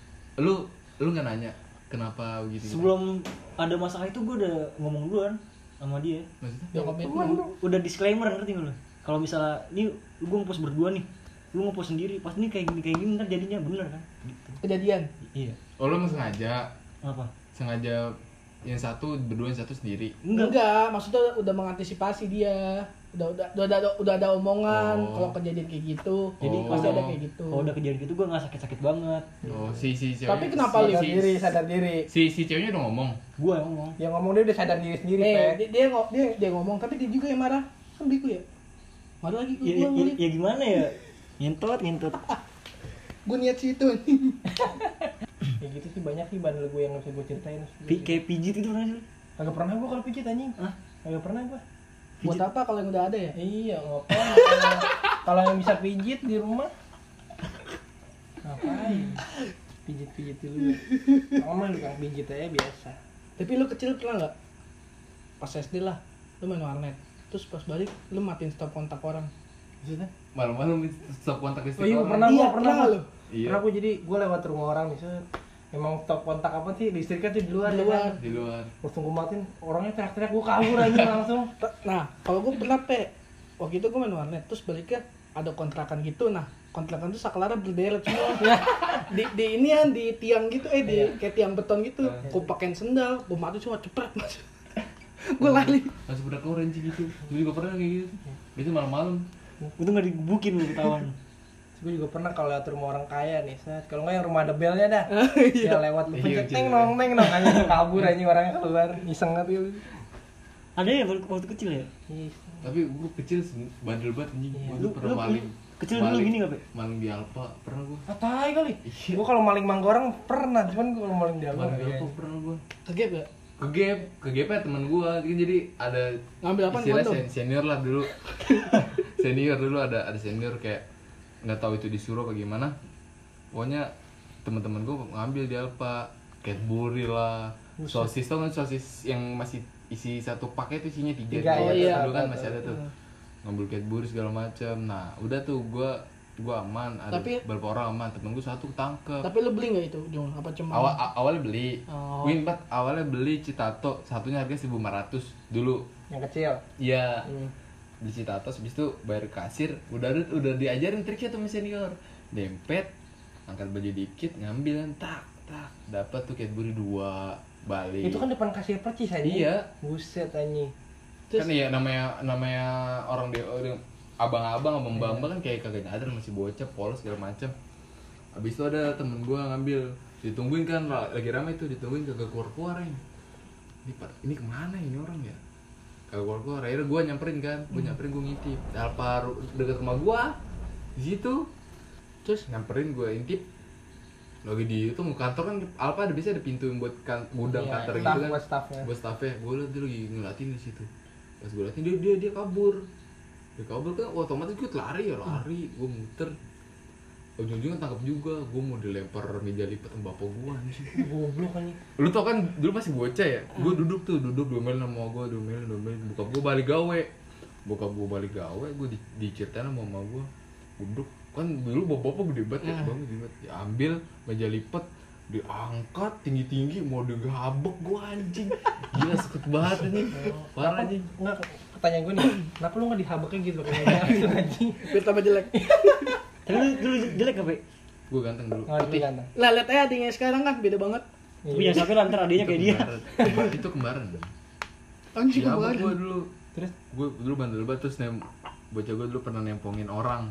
Lu lu nggak nanya kenapa begitu? Sebelum ada masalah itu gue udah ngomong duluan sama dia. Maksudnya? Komitmen. udah disclaimer ngerti nggak lo kalau misalnya ini gue ngepost berdua nih. Lu ngepost sendiri pas ini kayak gini kayak gini ntar jadinya bener kan? Gitu. Kejadian. iya. Oh lu emang sengaja? Apa? Sengaja yang satu berdua yang satu sendiri? Enggak. Enggak, maksudnya udah mengantisipasi dia. Udah udah udah ada udah ada omongan Oh. kalau kejadian kayak gitu. Jadi Oh. pasti ada kayak gitu. kalau udah kejadian gitu gue nggak sakit-sakit banget oh si si cewek Tapi kenapa lu si, sadar si, diri sadar diri si, si ceweknya udah ngomong gue yang ngomong yang ngomong dia udah sadar diri sendiri Eh, dia, dia, dia, dia ngomong, tapi dia juga yang marah. Kan bego ya? Marah lagi, ya, gue ya, gue ya, ya gimana ya ngentot ngentot gue niat situ. kayak gitu sih banyak sih bandel gue yang bisa gue ceritain kayak pijit itu pernah sih Kagak pernah gue kalau pijit anjing Hah? Kagak pernah gue Buat apa kalau yang udah ada ya? Iya, ngapain? Kalau- Kalau yang bisa pijit di rumah, ngapain? Pijit-pijit dulu. Sama lu kan pijit aja biasa. Tapi lu kecil pernah nggak? Pas SD lah, lu main warnet. Terus pas balik, lu matiin stop kontak orang. Maksudnya? malam-malam stop kontak Oh istri iya, orang. pernah Iya, gua, pernah pernah lu. Iya. Pernah gue jadi gue lewat rumah orang nih, set. Emang top kontak apa sih? Listriknya tuh di luar, Di ya luar. kan? di luar Langsung gue matiin, orangnya teriak-teriak, gue kabur aja langsung. Nah, kalau gue pernah pe, waktu itu gue main warnet, terus baliknya ada kontrakan gitu. Nah, kontrakan tuh saklarnya berderet semua. di, di ini kan di tiang gitu, eh di kayak tiang beton gitu. Gue pakein sendal, gue mati cuma cepet mas. gue lari. masih berat orange gitu gue juga pernah kayak gitu itu malam-malam itu nggak digebukin lu ketahuan gue juga pernah kalau lihat rumah orang kaya nih set kalau nggak yang rumah ada belnya dah Iya. ya lewat lu Iya, pencet iya. neng nong neng nong anjing kabur anjing orangnya keluar iseng banget gitu ada ya waktu waktu kecil ya Tapi gue kecil bandel banget anjing. Iya. Gue Lu- pernah lu- maling. kecil dulu maling- gini nggak, Pe? Maling di Alfa pernah gue. ah tai kali Iya. gue kalau maling manggorang pernah cuman gue kalau maling di Maling Alfa di iya. Alfa pernah gue. Kegep ya? Ke gap, ke gap ya temen gue. Jadi ada Ngambil apa istilah sen- senior lah dulu. senior dulu ada ada senior kayak nggak tahu itu disuruh apa gimana. Pokoknya teman-teman gue ngambil di Alfa Cadbury lah, sosis tau kan sosis yang masih isi satu paket itu isinya tiga, Tiga, oh iya. dulu kan masih ada tuh ngambil Cadbury segala macam nah udah tuh gua gua aman ada Tapi- beberapa orang aman temen gua satu ketangkep Tapi lu beli nggak itu, Jong? Apa cuma? awal awalnya beli Oh. Win Pat awalnya beli Citato satunya harga 1500 dulu yang kecil iya Hmm. Beli Citato habis itu bayar kasir udah udah diajarin triknya tuh senior. Dempet angkat baju dikit ngambil tak tak dapat tuh Cadbury dua balik. Itu kan depan kasir percis aja Iya. buset anjing. Kan iya namanya namanya orang dia orang- abang-abang abang bamba kan kayak kagak nyadar masih bocah polos segala macam habis itu ada temen gua ngambil ditungguin kan la- lagi ramai tuh ditungguin kagak keluar keluar ini ini ke mana ini orang ya kagak keluar keluar akhirnya gua nyamperin kan gua nyamperin gua ngintip. Alfa ru- deket rumah gua di situ. Terus nyamperin gua intip. Lagi di itu kantor kan Alfa ada biasa ada pintu yang buat kan, gudang Iya, kantor gitu kan. buat staffnya. buat staffnya gue liat dia lagi ngeliatin di situ. Pas gue liatin dia dia dia kabur. Dia kabur kan otomatis gue lari ya lari. Gue muter ujung-ujungnya tangkap juga. Gue mau dilempar meja lipat sama bapak gue anjing. Goblok anjing. Lu tau kan dulu masih bocah ya? Gue duduk tuh duduk domelin sama gue domelin domelin bokap gue balik gawe. Bokap gue balik gawe gue di, diceritain sama mama gue duduk. Kan dulu bapak bapak gede banget ya bang gede banget. Diambil meja lipat diangkat tinggi tinggi mau digabek gue anjing. Gila sakit banget anjing. Parah anjing. Enggak, pertanyaan gue nih, kenapa lu nggak dihabeknya gitu kayaknya gitu anjing? biar tambah jelek. Tapi lu dulu jelek apa? Gue ganteng dulu. Nggak ada ganteng. Lah lihat aja adiknya sekarang kan beda banget. punya sampai lantar adanya kayak dia. Itu kembaran Anjing ya gue dulu. Terus? Gue dulu bandel banget terus nem bocah gue dulu pernah nempongin orang.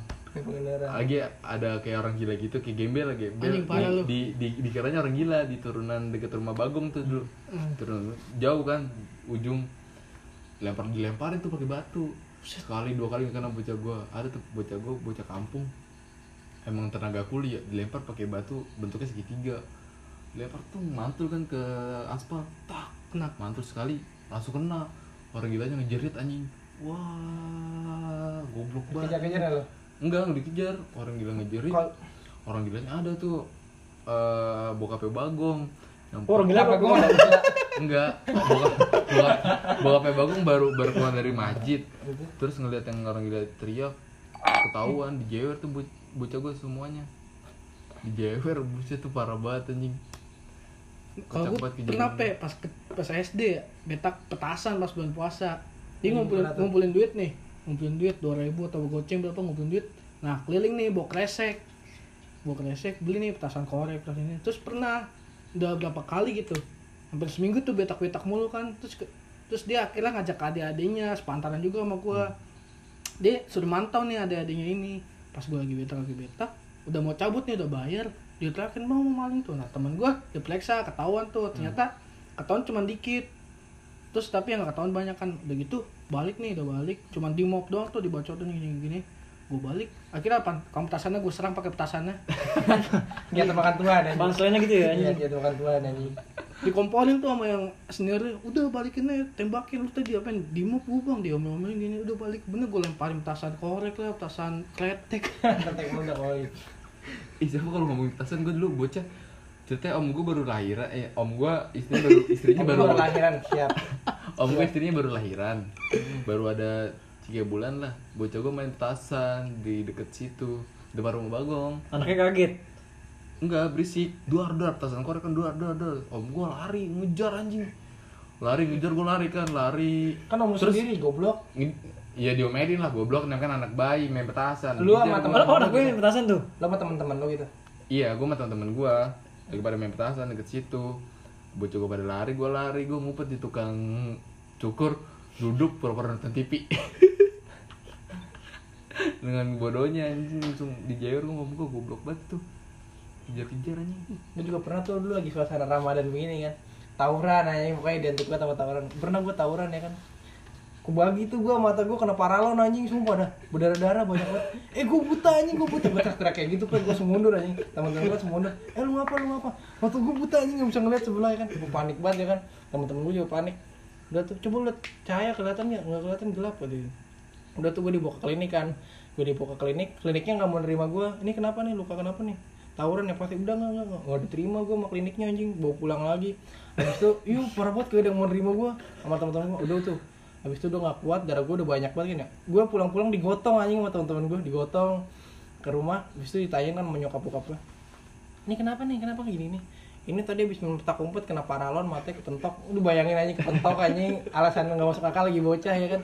Lagi ada kayak orang gila gitu kayak gembel lagi gembel. Anjing, parah lu. di, di, di dikiranya orang gila di turunan deket rumah bagong tuh dulu. Hmm. turunan jauh kan ujung. Lempar dilemparin tuh pakai batu. Sekali dua kali karena bocah gua. Ada tuh bocah gua bocah kampung emang tenaga kuli ya dilempar pakai batu bentuknya segitiga lempar tuh mantul kan ke aspal tak kena mantul sekali langsung kena orang gilanya ngejerit anjing wah goblok banget Kejar-kejar nggak lu? Enggak, nggak dikejar. Orang gila ngejerit. Kal- Orang gilanya ada tuh eh bokapnya Bagong. Yang Oh, orang gila Apa gue? Enggak, bokap, bokap, bokapnya Bagong baru baru keluar dari masjid. Terus ngeliat yang orang gila teriak, ketahuan dijewer tuh bo- bocah gue semuanya. Dijewer buset tuh parah banget anjing. Kalau gue pernah kejadian. pe pas ke- pas SD ya, betak petasan pas bulan puasa. Dia Hmm, ngumpulin kenapa? ngumpulin duit nih, ngumpulin duit 2000 atau goceng berapa ngumpulin duit. Nah keliling nih bawa kresek, bawa kresek beli nih petasan korek petasan ini. Terus pernah udah berapa kali gitu, hampir seminggu tuh betak-betak mulu kan. Terus ke- terus dia akhirnya ngajak adik-adiknya sepantaran juga sama gua. Dia sudah mantau nih adik-adiknya ini. Pas gua lagi betak lagi betak, udah mau cabut nih udah bayar. Dia teriakin mau mau maling tuh. Nah temen gua diperiksa ketahuan tuh. Ternyata ketahuan cuma dikit. Terus tapi yang nggak ketahuan banyak kan. Udah gitu balik nih udah balik. Cuma di mop doang tuh dibacotin gini gini gue balik. Akhirnya apa? Kamu petasannya gue serang pakai petasannya. Giat makan Tuhan anjing. Banslennya gitu ya Iya, anjing. giat makan Tuhan anjing. Dikomporin tuh sama yang sendiri udah balikin aja tembakin lu tadi apa di gue bang dia omelin gini udah balik bener gue lemparin petasan korek lah petasan kretek dah kalau itu. Ih, siapa kalau ngomongin petasan gue dulu bocah ceritanya om gue baru lahiran eh om gue istrinya baru istrinya baru Baru lahiran siap. Om gue istrinya baru lahiran, baru ada tiga bulan lah. Bocah gue main petasan di deket situ, depan rumah Bagong. Anaknya kaget. Enggak berisik, duar duar petasan korek kan duar duar duar. Om gue lari ngejar anjing, lari ngejar gue lari kan lari. Kan om lu Terus- sendiri goblok. Iya diomelin lah goblok, kan anak bayi main petasan. Lu sama temen- gua. Oh, anak gue yang petasan tuh. Lo sama teman-teman lo gitu. Iya, gue sama temen-temen gue lagi pada main petasan deket situ. Bocah gue pada lari, gue lari, gue ngumpet di tukang cukur, duduk pura-pura nonton TV. dengan bodohnya anjing langsung dijair gue ngomong gue goblok banget tuh kejar-kejar anjing. Gue juga pernah tuh dulu lagi suasana Ramadan begini kan. Tawuran aja pokoknya identik banget sama tawuran. Pernah gue tawuran ya kan. Kubagi tuh gue mata gue kena paralon anjing. Sumpah dah. Berdarah-darah banyak banget. Eh gue buta anjing gue buta. Gue teriak kayak gitu kan gue semundur anjing. Temen-temen gue semundur Eh lu ngapa lu ngapa Mata gue buta anjing. Gak bisa ngeliat sebelah ya kan. Gue panik banget ya kan. Temen-temen gue juga panik. Udah tuh coba liat cahaya kelihatan nggak? Nggak kelihatan gelap gitu Udah tuh gue dibawa ke klinik kan. Gue dibawa ke klinik. Kliniknya nggak mau nerima gue Ini kenapa nih? Luka kenapa nih tawuran ya pasti udah nggak nggak nggak. Diterima gue sama kliniknya anjing. Bawa pulang lagi. Habis itu yuk parah banget ada yang mau nerima gue sama teman-teman gue udah tuh. Habis itu udah nggak kuat darah gue udah banyak banget kan ya gue pulang-pulang digotong anjing sama teman-teman gue digotong ke rumah. Habis itu ditanyain kan menyokap bokap gue ini kenapa nih? Kenapa kayak gini nih? Ini tadi habis minum petak umpet kena paralon matanya ketentok udah bayangin aja ketentok anjing. Alasan nggak masuk akal lagi bocah ya kan.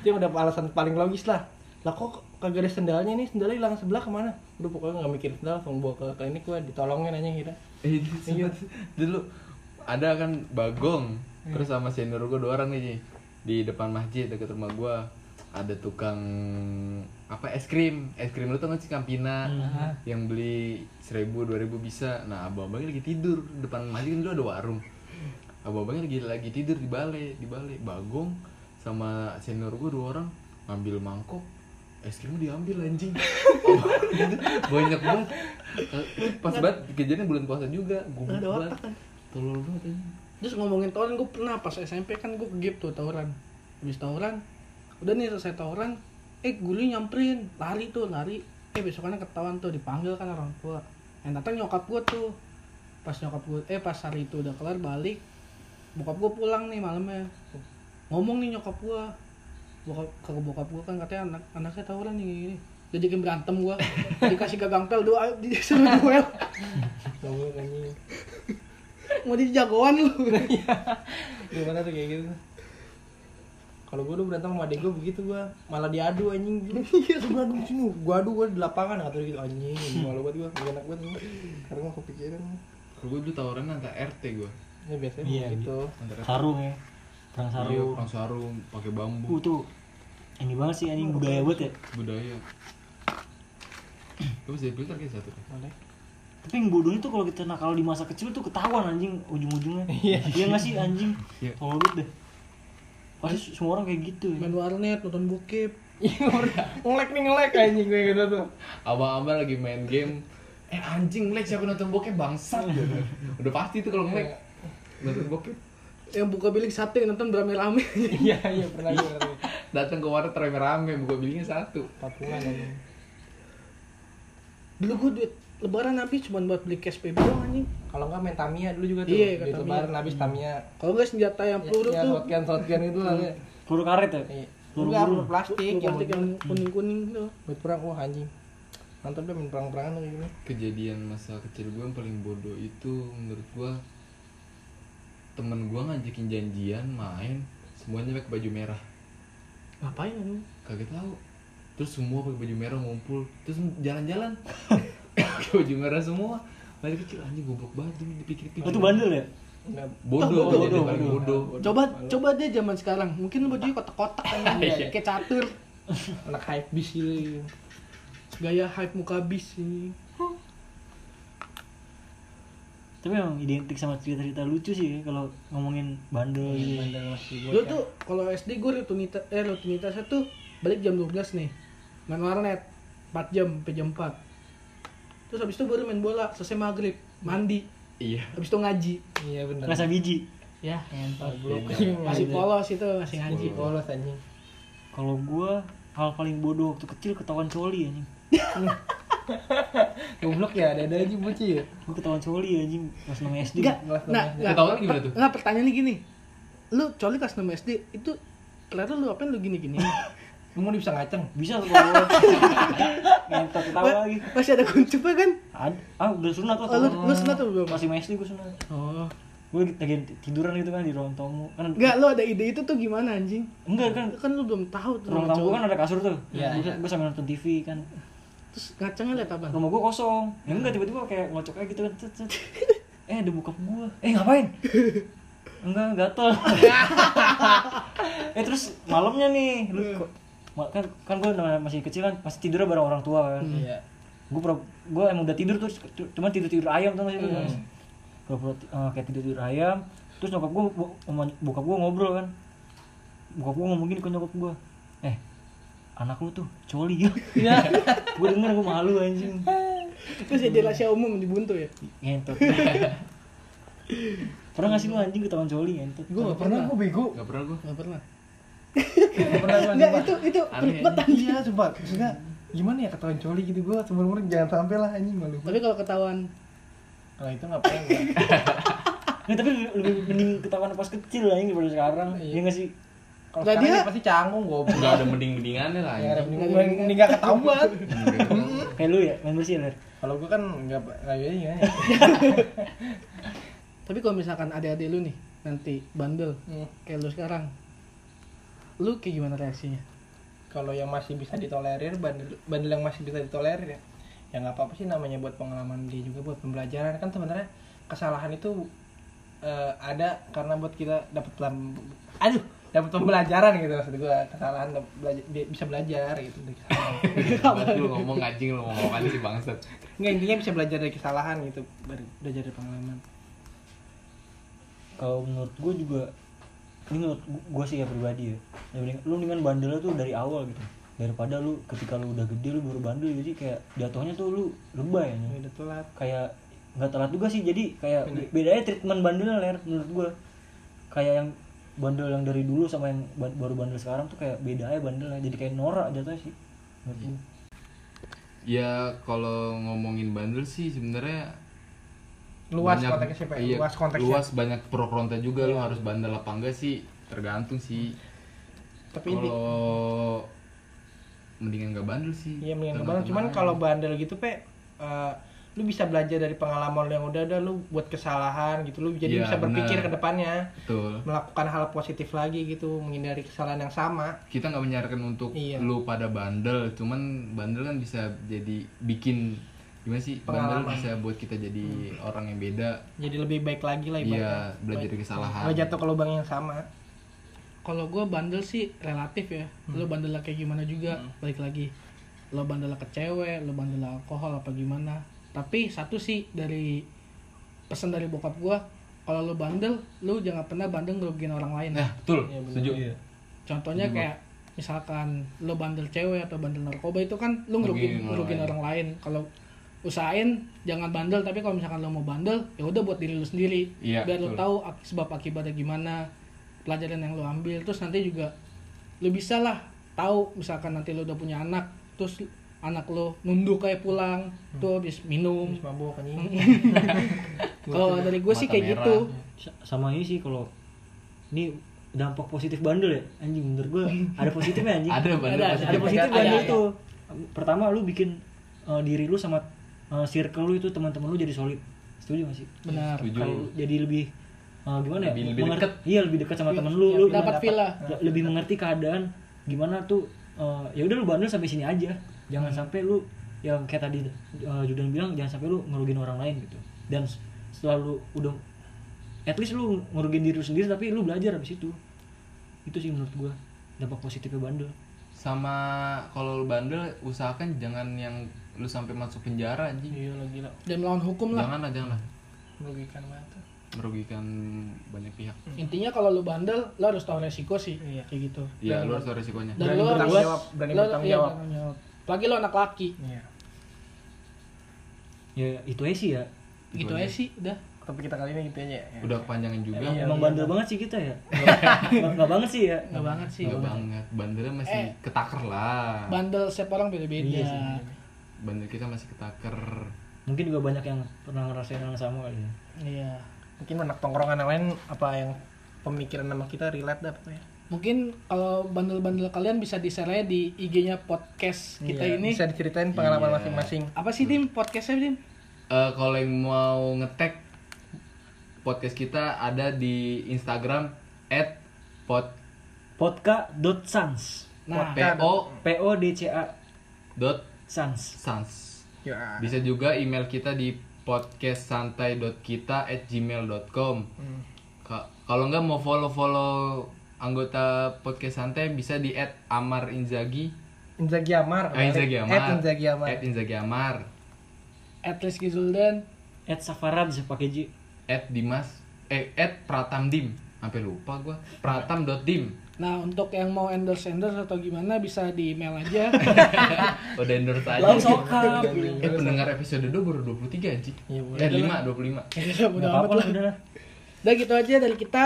Itu udah alasan paling logis lah. Lah kok kagak ada sendalnya nih sendalnya hilang sebelah ke mana? Udah pokoknya nggak mikir sendal langsung bawa ke klinik gua ditolongin aja gitu. Eh, itu sempet. Dulu ada kan bagong terus sama senior gue dua orang nih di depan masjid dekat rumah gue ada tukang apa es krim. Es krim lu tuh nggak sih Campina? Yang beli seribu dua ribu bisa. Nah abang-abangnya lagi tidur. Depan masjid kan dulu ada warung. Abang-abangnya lagi lagi tidur di balai di balai. Bagong sama senior gue dua orang ngambil mangkok es krimnya diambil anjing banyak banget pas banget kejadiannya bulan puasa juga gue Nggak ada otak kan. tolol banget Terus ngomongin tawuran gue pernah pas SMP kan gue ke gap tuh tawuran. Habis tawuran, udah nih selesai tawuran, eh guli nyamperin, lari tuh lari. Eh besokannya ketahuan tuh dipanggil kan orang tua. Yang datang nyokap gue tuh. Pas nyokap gue, eh pas hari itu udah kelar balik, bokap gue pulang nih malamnya. Ngomong nih nyokap gue, bokap ke bokap gue kan katanya anak anaknya tawuran nih gini. Jadi berantem gue, dikasih gagang pel doa, disuruh duel. Mau jadi jagoan lu. gimana tuh kayak gitu? Kalau gue dulu berantem sama adik gue begitu gue malah diadu anjing. Iya. Lu adu di sini gue adu gue di lapangan atau gitu. Anjing malu banget gue gak enak banget gue karena gue kepikiran. Kalau gue dulu tawaran antar RT gue ya biasanya Iya, gitu. antar RT sarung ya perang iya sarung. perang sarung pakai bambu. Uh tuh. Ini banget sih anjing budaya banget ya. Budaya. Gue bisa filter kayak satu. Boleh. tapi yang bodohnya tuh kalau kita nakal di masa kecil tuh ketahuan anjing ujung-ujungnya. Iya. Iya nggak sih anjing? Iya. kalau banget deh. Pasti semua orang kayak gitu ya. Main warnet, nonton bokep. iya udah ngelek nih ngelek anjing gue gitu tuh. Abang-abang lagi main game. Eh anjing ngelek siapa nonton bokep bangsat gitu. udah pasti tuh kalau ngelek nonton bokep Yang buka bilik satu yang nonton berame-rame. iya iya pernah gue pernah. datang ke warnet rame-rame buka billingnya satu patungan anjing Dulu gue duit lebaran habis cuma buat beli cash PB doang anjing. kalau enggak main Tamiya dulu juga tuh Iya, ke Duit lebaran habis Tamiya Kalau enggak senjata yang peluru ya, tuh. shotgun shotgun itu lah ya. peluru karet ya Iya. Peluru plastik plastik yang kuning-kuning tuh. buat perang wah anjing nonton deh main perang-perangan kayak gini kejadian masa kecil gue yang paling bodoh itu menurut gue temen gue ngajakin janjian main semuanya pakai baju merah. Ngapain kagak tahu. Terus semua pakai baju merah ngumpul. Terus jalan-jalan. Pakai baju merah semua. Balik kecil anjing goblok banget ini dipikir-pikir. Itu bandel ya? Enggak. Bodoh Oh, bodoh, bodoh, bodoh. bodoh. Coba coba deh zaman sekarang. Mungkin bajunya kotak-kotak kan kayak catur. anak hype bis gitu Gaya hype muka bis ini. Tapi emang identik sama cerita-cerita lucu sih ya, kalau ngomongin bandel gitu bandel masih Dulu bocah tuh kalau SD gue rutinitas eh rutinitasnya tuh balik jam 12 nih. Main warnet 4 jam sampai jam 4. Terus habis itu baru main bola selesai maghrib, mandi, iya habis itu ngaji. iya bener rasa biji Ya, entar Goblok. Masih polos itu, masih ngaji. polos anjing kalau gua hal paling bodoh waktu kecil ketahuan coli anjing goblok ya ada ada aja bocah ya gua ketahuan coli anjing pas 6 SD Enggak, Kelas nah, enggak, Ketahuan gimana tuh? Enggak, pertanyaannya gini. Lu coli kelas 6 SD itu kelihatan lu apain lu gini-gini? lu mau bisa ngaceng bisa tuh kalau ngentot ketawa lagi Masih ada kuncupnya kan? Ad, ah udah sunat tuh Oh, lu, lu sunat tuh belum? masih SD gua sunat Oh. gua lagi tiduran gitu kan di ruang tamu kan Enggak, lu ada ide itu tuh gimana anjing? enggak kan Kan lu belum tahu tuh. ruang tamu kan ada kasur tuh Iya, gua, iya. gua sambil nonton TV kan Terus ngacangnya liat apa? rumah gua kosong. Ya enggak tiba-tiba kayak ngocok aja gitu kan cet, cet. eh ada bokap gua. Eh ngapain? Enggak gatel. Eh terus malamnya nih lu kok ma- kan kan gue masih kecil kan pasti tidur bareng orang tua kan. Iya. gue gue emang udah tidur terus cuman tidur tidur ayam tuh masih Hmm. pura kayak tidur tidur ayam. Terus nyokap gue bokap gue ngobrol kan. Bokap gue ngomong gini ke nyokap gue eh anak lu tuh coli ya gue denger gue malu anjing Terus jadi rahasia umum di Buntu ya? ngentot pernah ngasih lu anjing ketahuan coli ngentot Gue gak pernah. gue bego. Gak pernah gue. Gak pernah. Gak pernah itu itu Aneh, penikmatan. Iya, coba. Maksudnya gimana ya ketahuan coli gitu gue sebenarnya jangan sampai lah anjing malu. Tapi kalau ketahuan Kalau itu nggak gua. Nggak, tapi lebih mending ketahuan pas kecil lah daripada sekarang Iya. iya nggak sih Kalau sekarang dia- pasti canggung gue. Gak ada mending-mendingannya lah. Ya, ada anjing. mending mending- mending nggak ketahuan. kayak lu ya main bersih ler Kalau gue kan nggak nggak ya ya. Tapi kalau misalkan adik-adik lu nih nanti bandel Hmm. kayak lu sekarang, lu kayak gimana reaksinya? Kalau yang masih bisa ditolerir, bandel, bandel yang masih bisa ditolerir ya, ya nggak apa-apa sih namanya buat pengalaman dia juga buat pembelajaran kan sebenarnya kesalahan itu eh, ada karena buat kita dapat pelam- aduh dapat pembelajaran gitu maksud gue kesalahan belajar, bi- bisa belajar gitu. Dari kesalahan. Lu ngomong anjing lu ngomong apa sih bangsat. nggak intinya bisa belajar dari kesalahan gitu. Dari belajar dari pengalaman. Kalau menurut gue juga ini menurut gue sih ya pribadi ya. Ya lu mendingan bandelnya tuh dari awal gitu. Daripada lu ketika lu udah gede lu baru bandel jadi kayak jatuhnya tuh lu lebay ya udah telat. Kayak nggak telat juga sih jadi kayak be- bedanya treatment bandelnya ler menurut gue kayak yang bandel yang dari dulu sama yang ba- baru bandel sekarang tuh kayak beda aja bandelnya. Jadi kayak norak jatuhnya sih menurut gue Ya kalau ngomongin bandel sih sebenarnya luas banyak- konteksnya Pak. iya, luas konteksnya. luas banyak pro kontra juga lu harus bandel apa enggak sih? Tergantung sih. Tapi kalau mendingan nggak bandel sih Iya mendingan Tergantung kebanyakan. Cuman kalau bandel gitu pe, eh, lu bisa belajar dari pengalaman lu yang udah ada, lu buat kesalahan gitu, lu jadi Iya, bisa berpikir ke depannya, betul melakukan hal positif lagi gitu, menghindari kesalahan yang sama. kita nggak menyarankan untuk Iya. lu pada bandel cuman bandel kan bisa jadi bikin gimana sih bandel Pengalaman. bisa buat kita jadi orang yang beda Jadi lebih baik lagi lah iya ibaratnya. belajar dari kesalahan Nggak jatuh ke lubang yang sama. Kalau gue bandel sih relatif ya. Lu bandel kayak gimana juga, balik lagi. Lo bandel ke cewek, lo bandel alkohol apa gimana. Tapi satu sih dari pesan dari bokap gue, kalau lo bandel, lu jangan pernah bandel ngerugiin orang lain. nah betul Iya, benar. setuju Contohnya kayak misalkan lo bandel cewek atau bandel narkoba itu kan lo ngerugiin Ngerugiin orang lain. orang lain. Kalau usahain jangan bandel tapi kalau misalkan lo mau bandel ya udah buat diri lo sendiri Iya, biar lo betul. tahu ak- sebab akibatnya gimana pelajaran yang lo ambil terus nanti juga lo bisa lah tahu misalkan nanti lo udah punya anak terus anak lo nunduk kayak pulang tuh habis minum. Habis mabuk kalau dari gue sih kayak merah. gitu. Sa- sama ini sih kalau ini dampak positif bandel ya? Anjing menurut gue ada positifnya anjing. Ada bandel Ada, pasti ada positif. Ada, bandel ada. itu pertama lu bikin uh, diri lu sama uh, circle lu itu teman-teman lu jadi solid. Setuju gak sih? Benar. Lu jadi lebih uh, gimana ya? Lebih- lebih Mengerti- deket. iya lebih dekat sama temen lu lu dapat le- lebih mengerti keadaan gimana tuh uh, ya udah lu bandel sampai sini aja jangan sampai lu yang kayak tadi uh, Judan bilang jangan sampai lu ngerugiin orang lain gitu. Dan s- setelah lu udah at least lu ngerugiin diri lu sendiri tapi lu belajar habis itu. Itu sih menurut gua dampak positifnya bandel. Sama kalau lu bandel usahakan jangan yang lu sampai masuk penjara anjing. Iya lagi lah. dan melawan hukum lah. Jangan lah jangan lah. Merugikan tuh. merugikan banyak pihak. Intinya kalau lu bandel lo harus tahu resiko sih Iya. kayak gitu. Iya lu harus tahu resikonya. dan Berani lo bertanggung harus jawab, berani lo- bertanggung iya, jawab. Bertanggung jawab. lagi lo anak laki Iya. ya itu aja sih ya gitu aja. aja sih udah Tapi kita kali ini gitu aja ya. udah kepanjangan juga emang, Iya, emang iya. bandel banget sih kita ya nggak nggak banget sih ya nggak banget sih Enggak banget bandelnya masih Eh. ketaker lah bandel setiap orang beda-beda Iya sih. bandel kita masih ketaker mungkin juga banyak yang pernah ngerasain yang sama kali ya iya Mungkin anak tongkrongan yang lain apa yang pemikiran sama kita relate dah pokoknya. Mungkin kalau bandel-bandel kalian bisa di-share di IG-nya podcast kita Iya, ini. bisa diceritain pengalaman Iya. masing-masing. apa sih dim podcastnya dim Eh, kalau yang mau ngetek podcast kita ada di Instagram at pod podka.sans nah. p o p o d c a. dot sans. sans. Ya. bisa juga email kita di podcastsantai.kita at gmail.com Hmm. Ka- kalau nggak mau follow follow anggota podcast santai bisa di add Amar Inzaghi. Inzaghi Amar. eh, Inzaghi Amar. At Inzaghi Amar. At Inzaghi Amar. At Rizky Zuldan. Ed Safarad bisa pakai J. At Dimas. Eh at Pratamdim sampai lupa gua. Pratam.dim Nah, untuk yang mau endorse endorse atau gimana bisa di email aja. udah endorse aja. Langsung sokap. Eh pendengar episode 2 baru 23 anjing boleh. eh 5 25 ya, udah nggak amat lah. Udah gitu aja dari kita.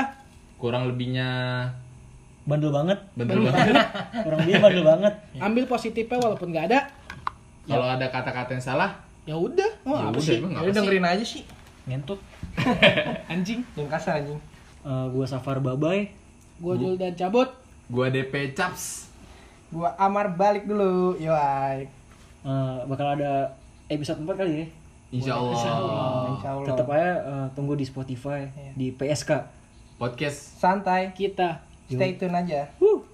kurang lebihnya bandel banget bener banget orang dia bandel banget Ambil positifnya walaupun nggak ada. kalau ada kata-kata yang salah Ya udah, oh, ya apa udah sih? dengerin aja sih. ngentot Anjing. Jangan kasar anjing. Eh, gua Safar Babai Gua Juldan cabut. gua DP Caps Gua Amar balik dulu. Yo ay. Eh, bakal ada episode 4 kali ya Insya Allah, Insya Allah. tetap aja eh, tunggu di Spotify Iya. di PSK podcast santai. Kita. Stay tune aja. Woo.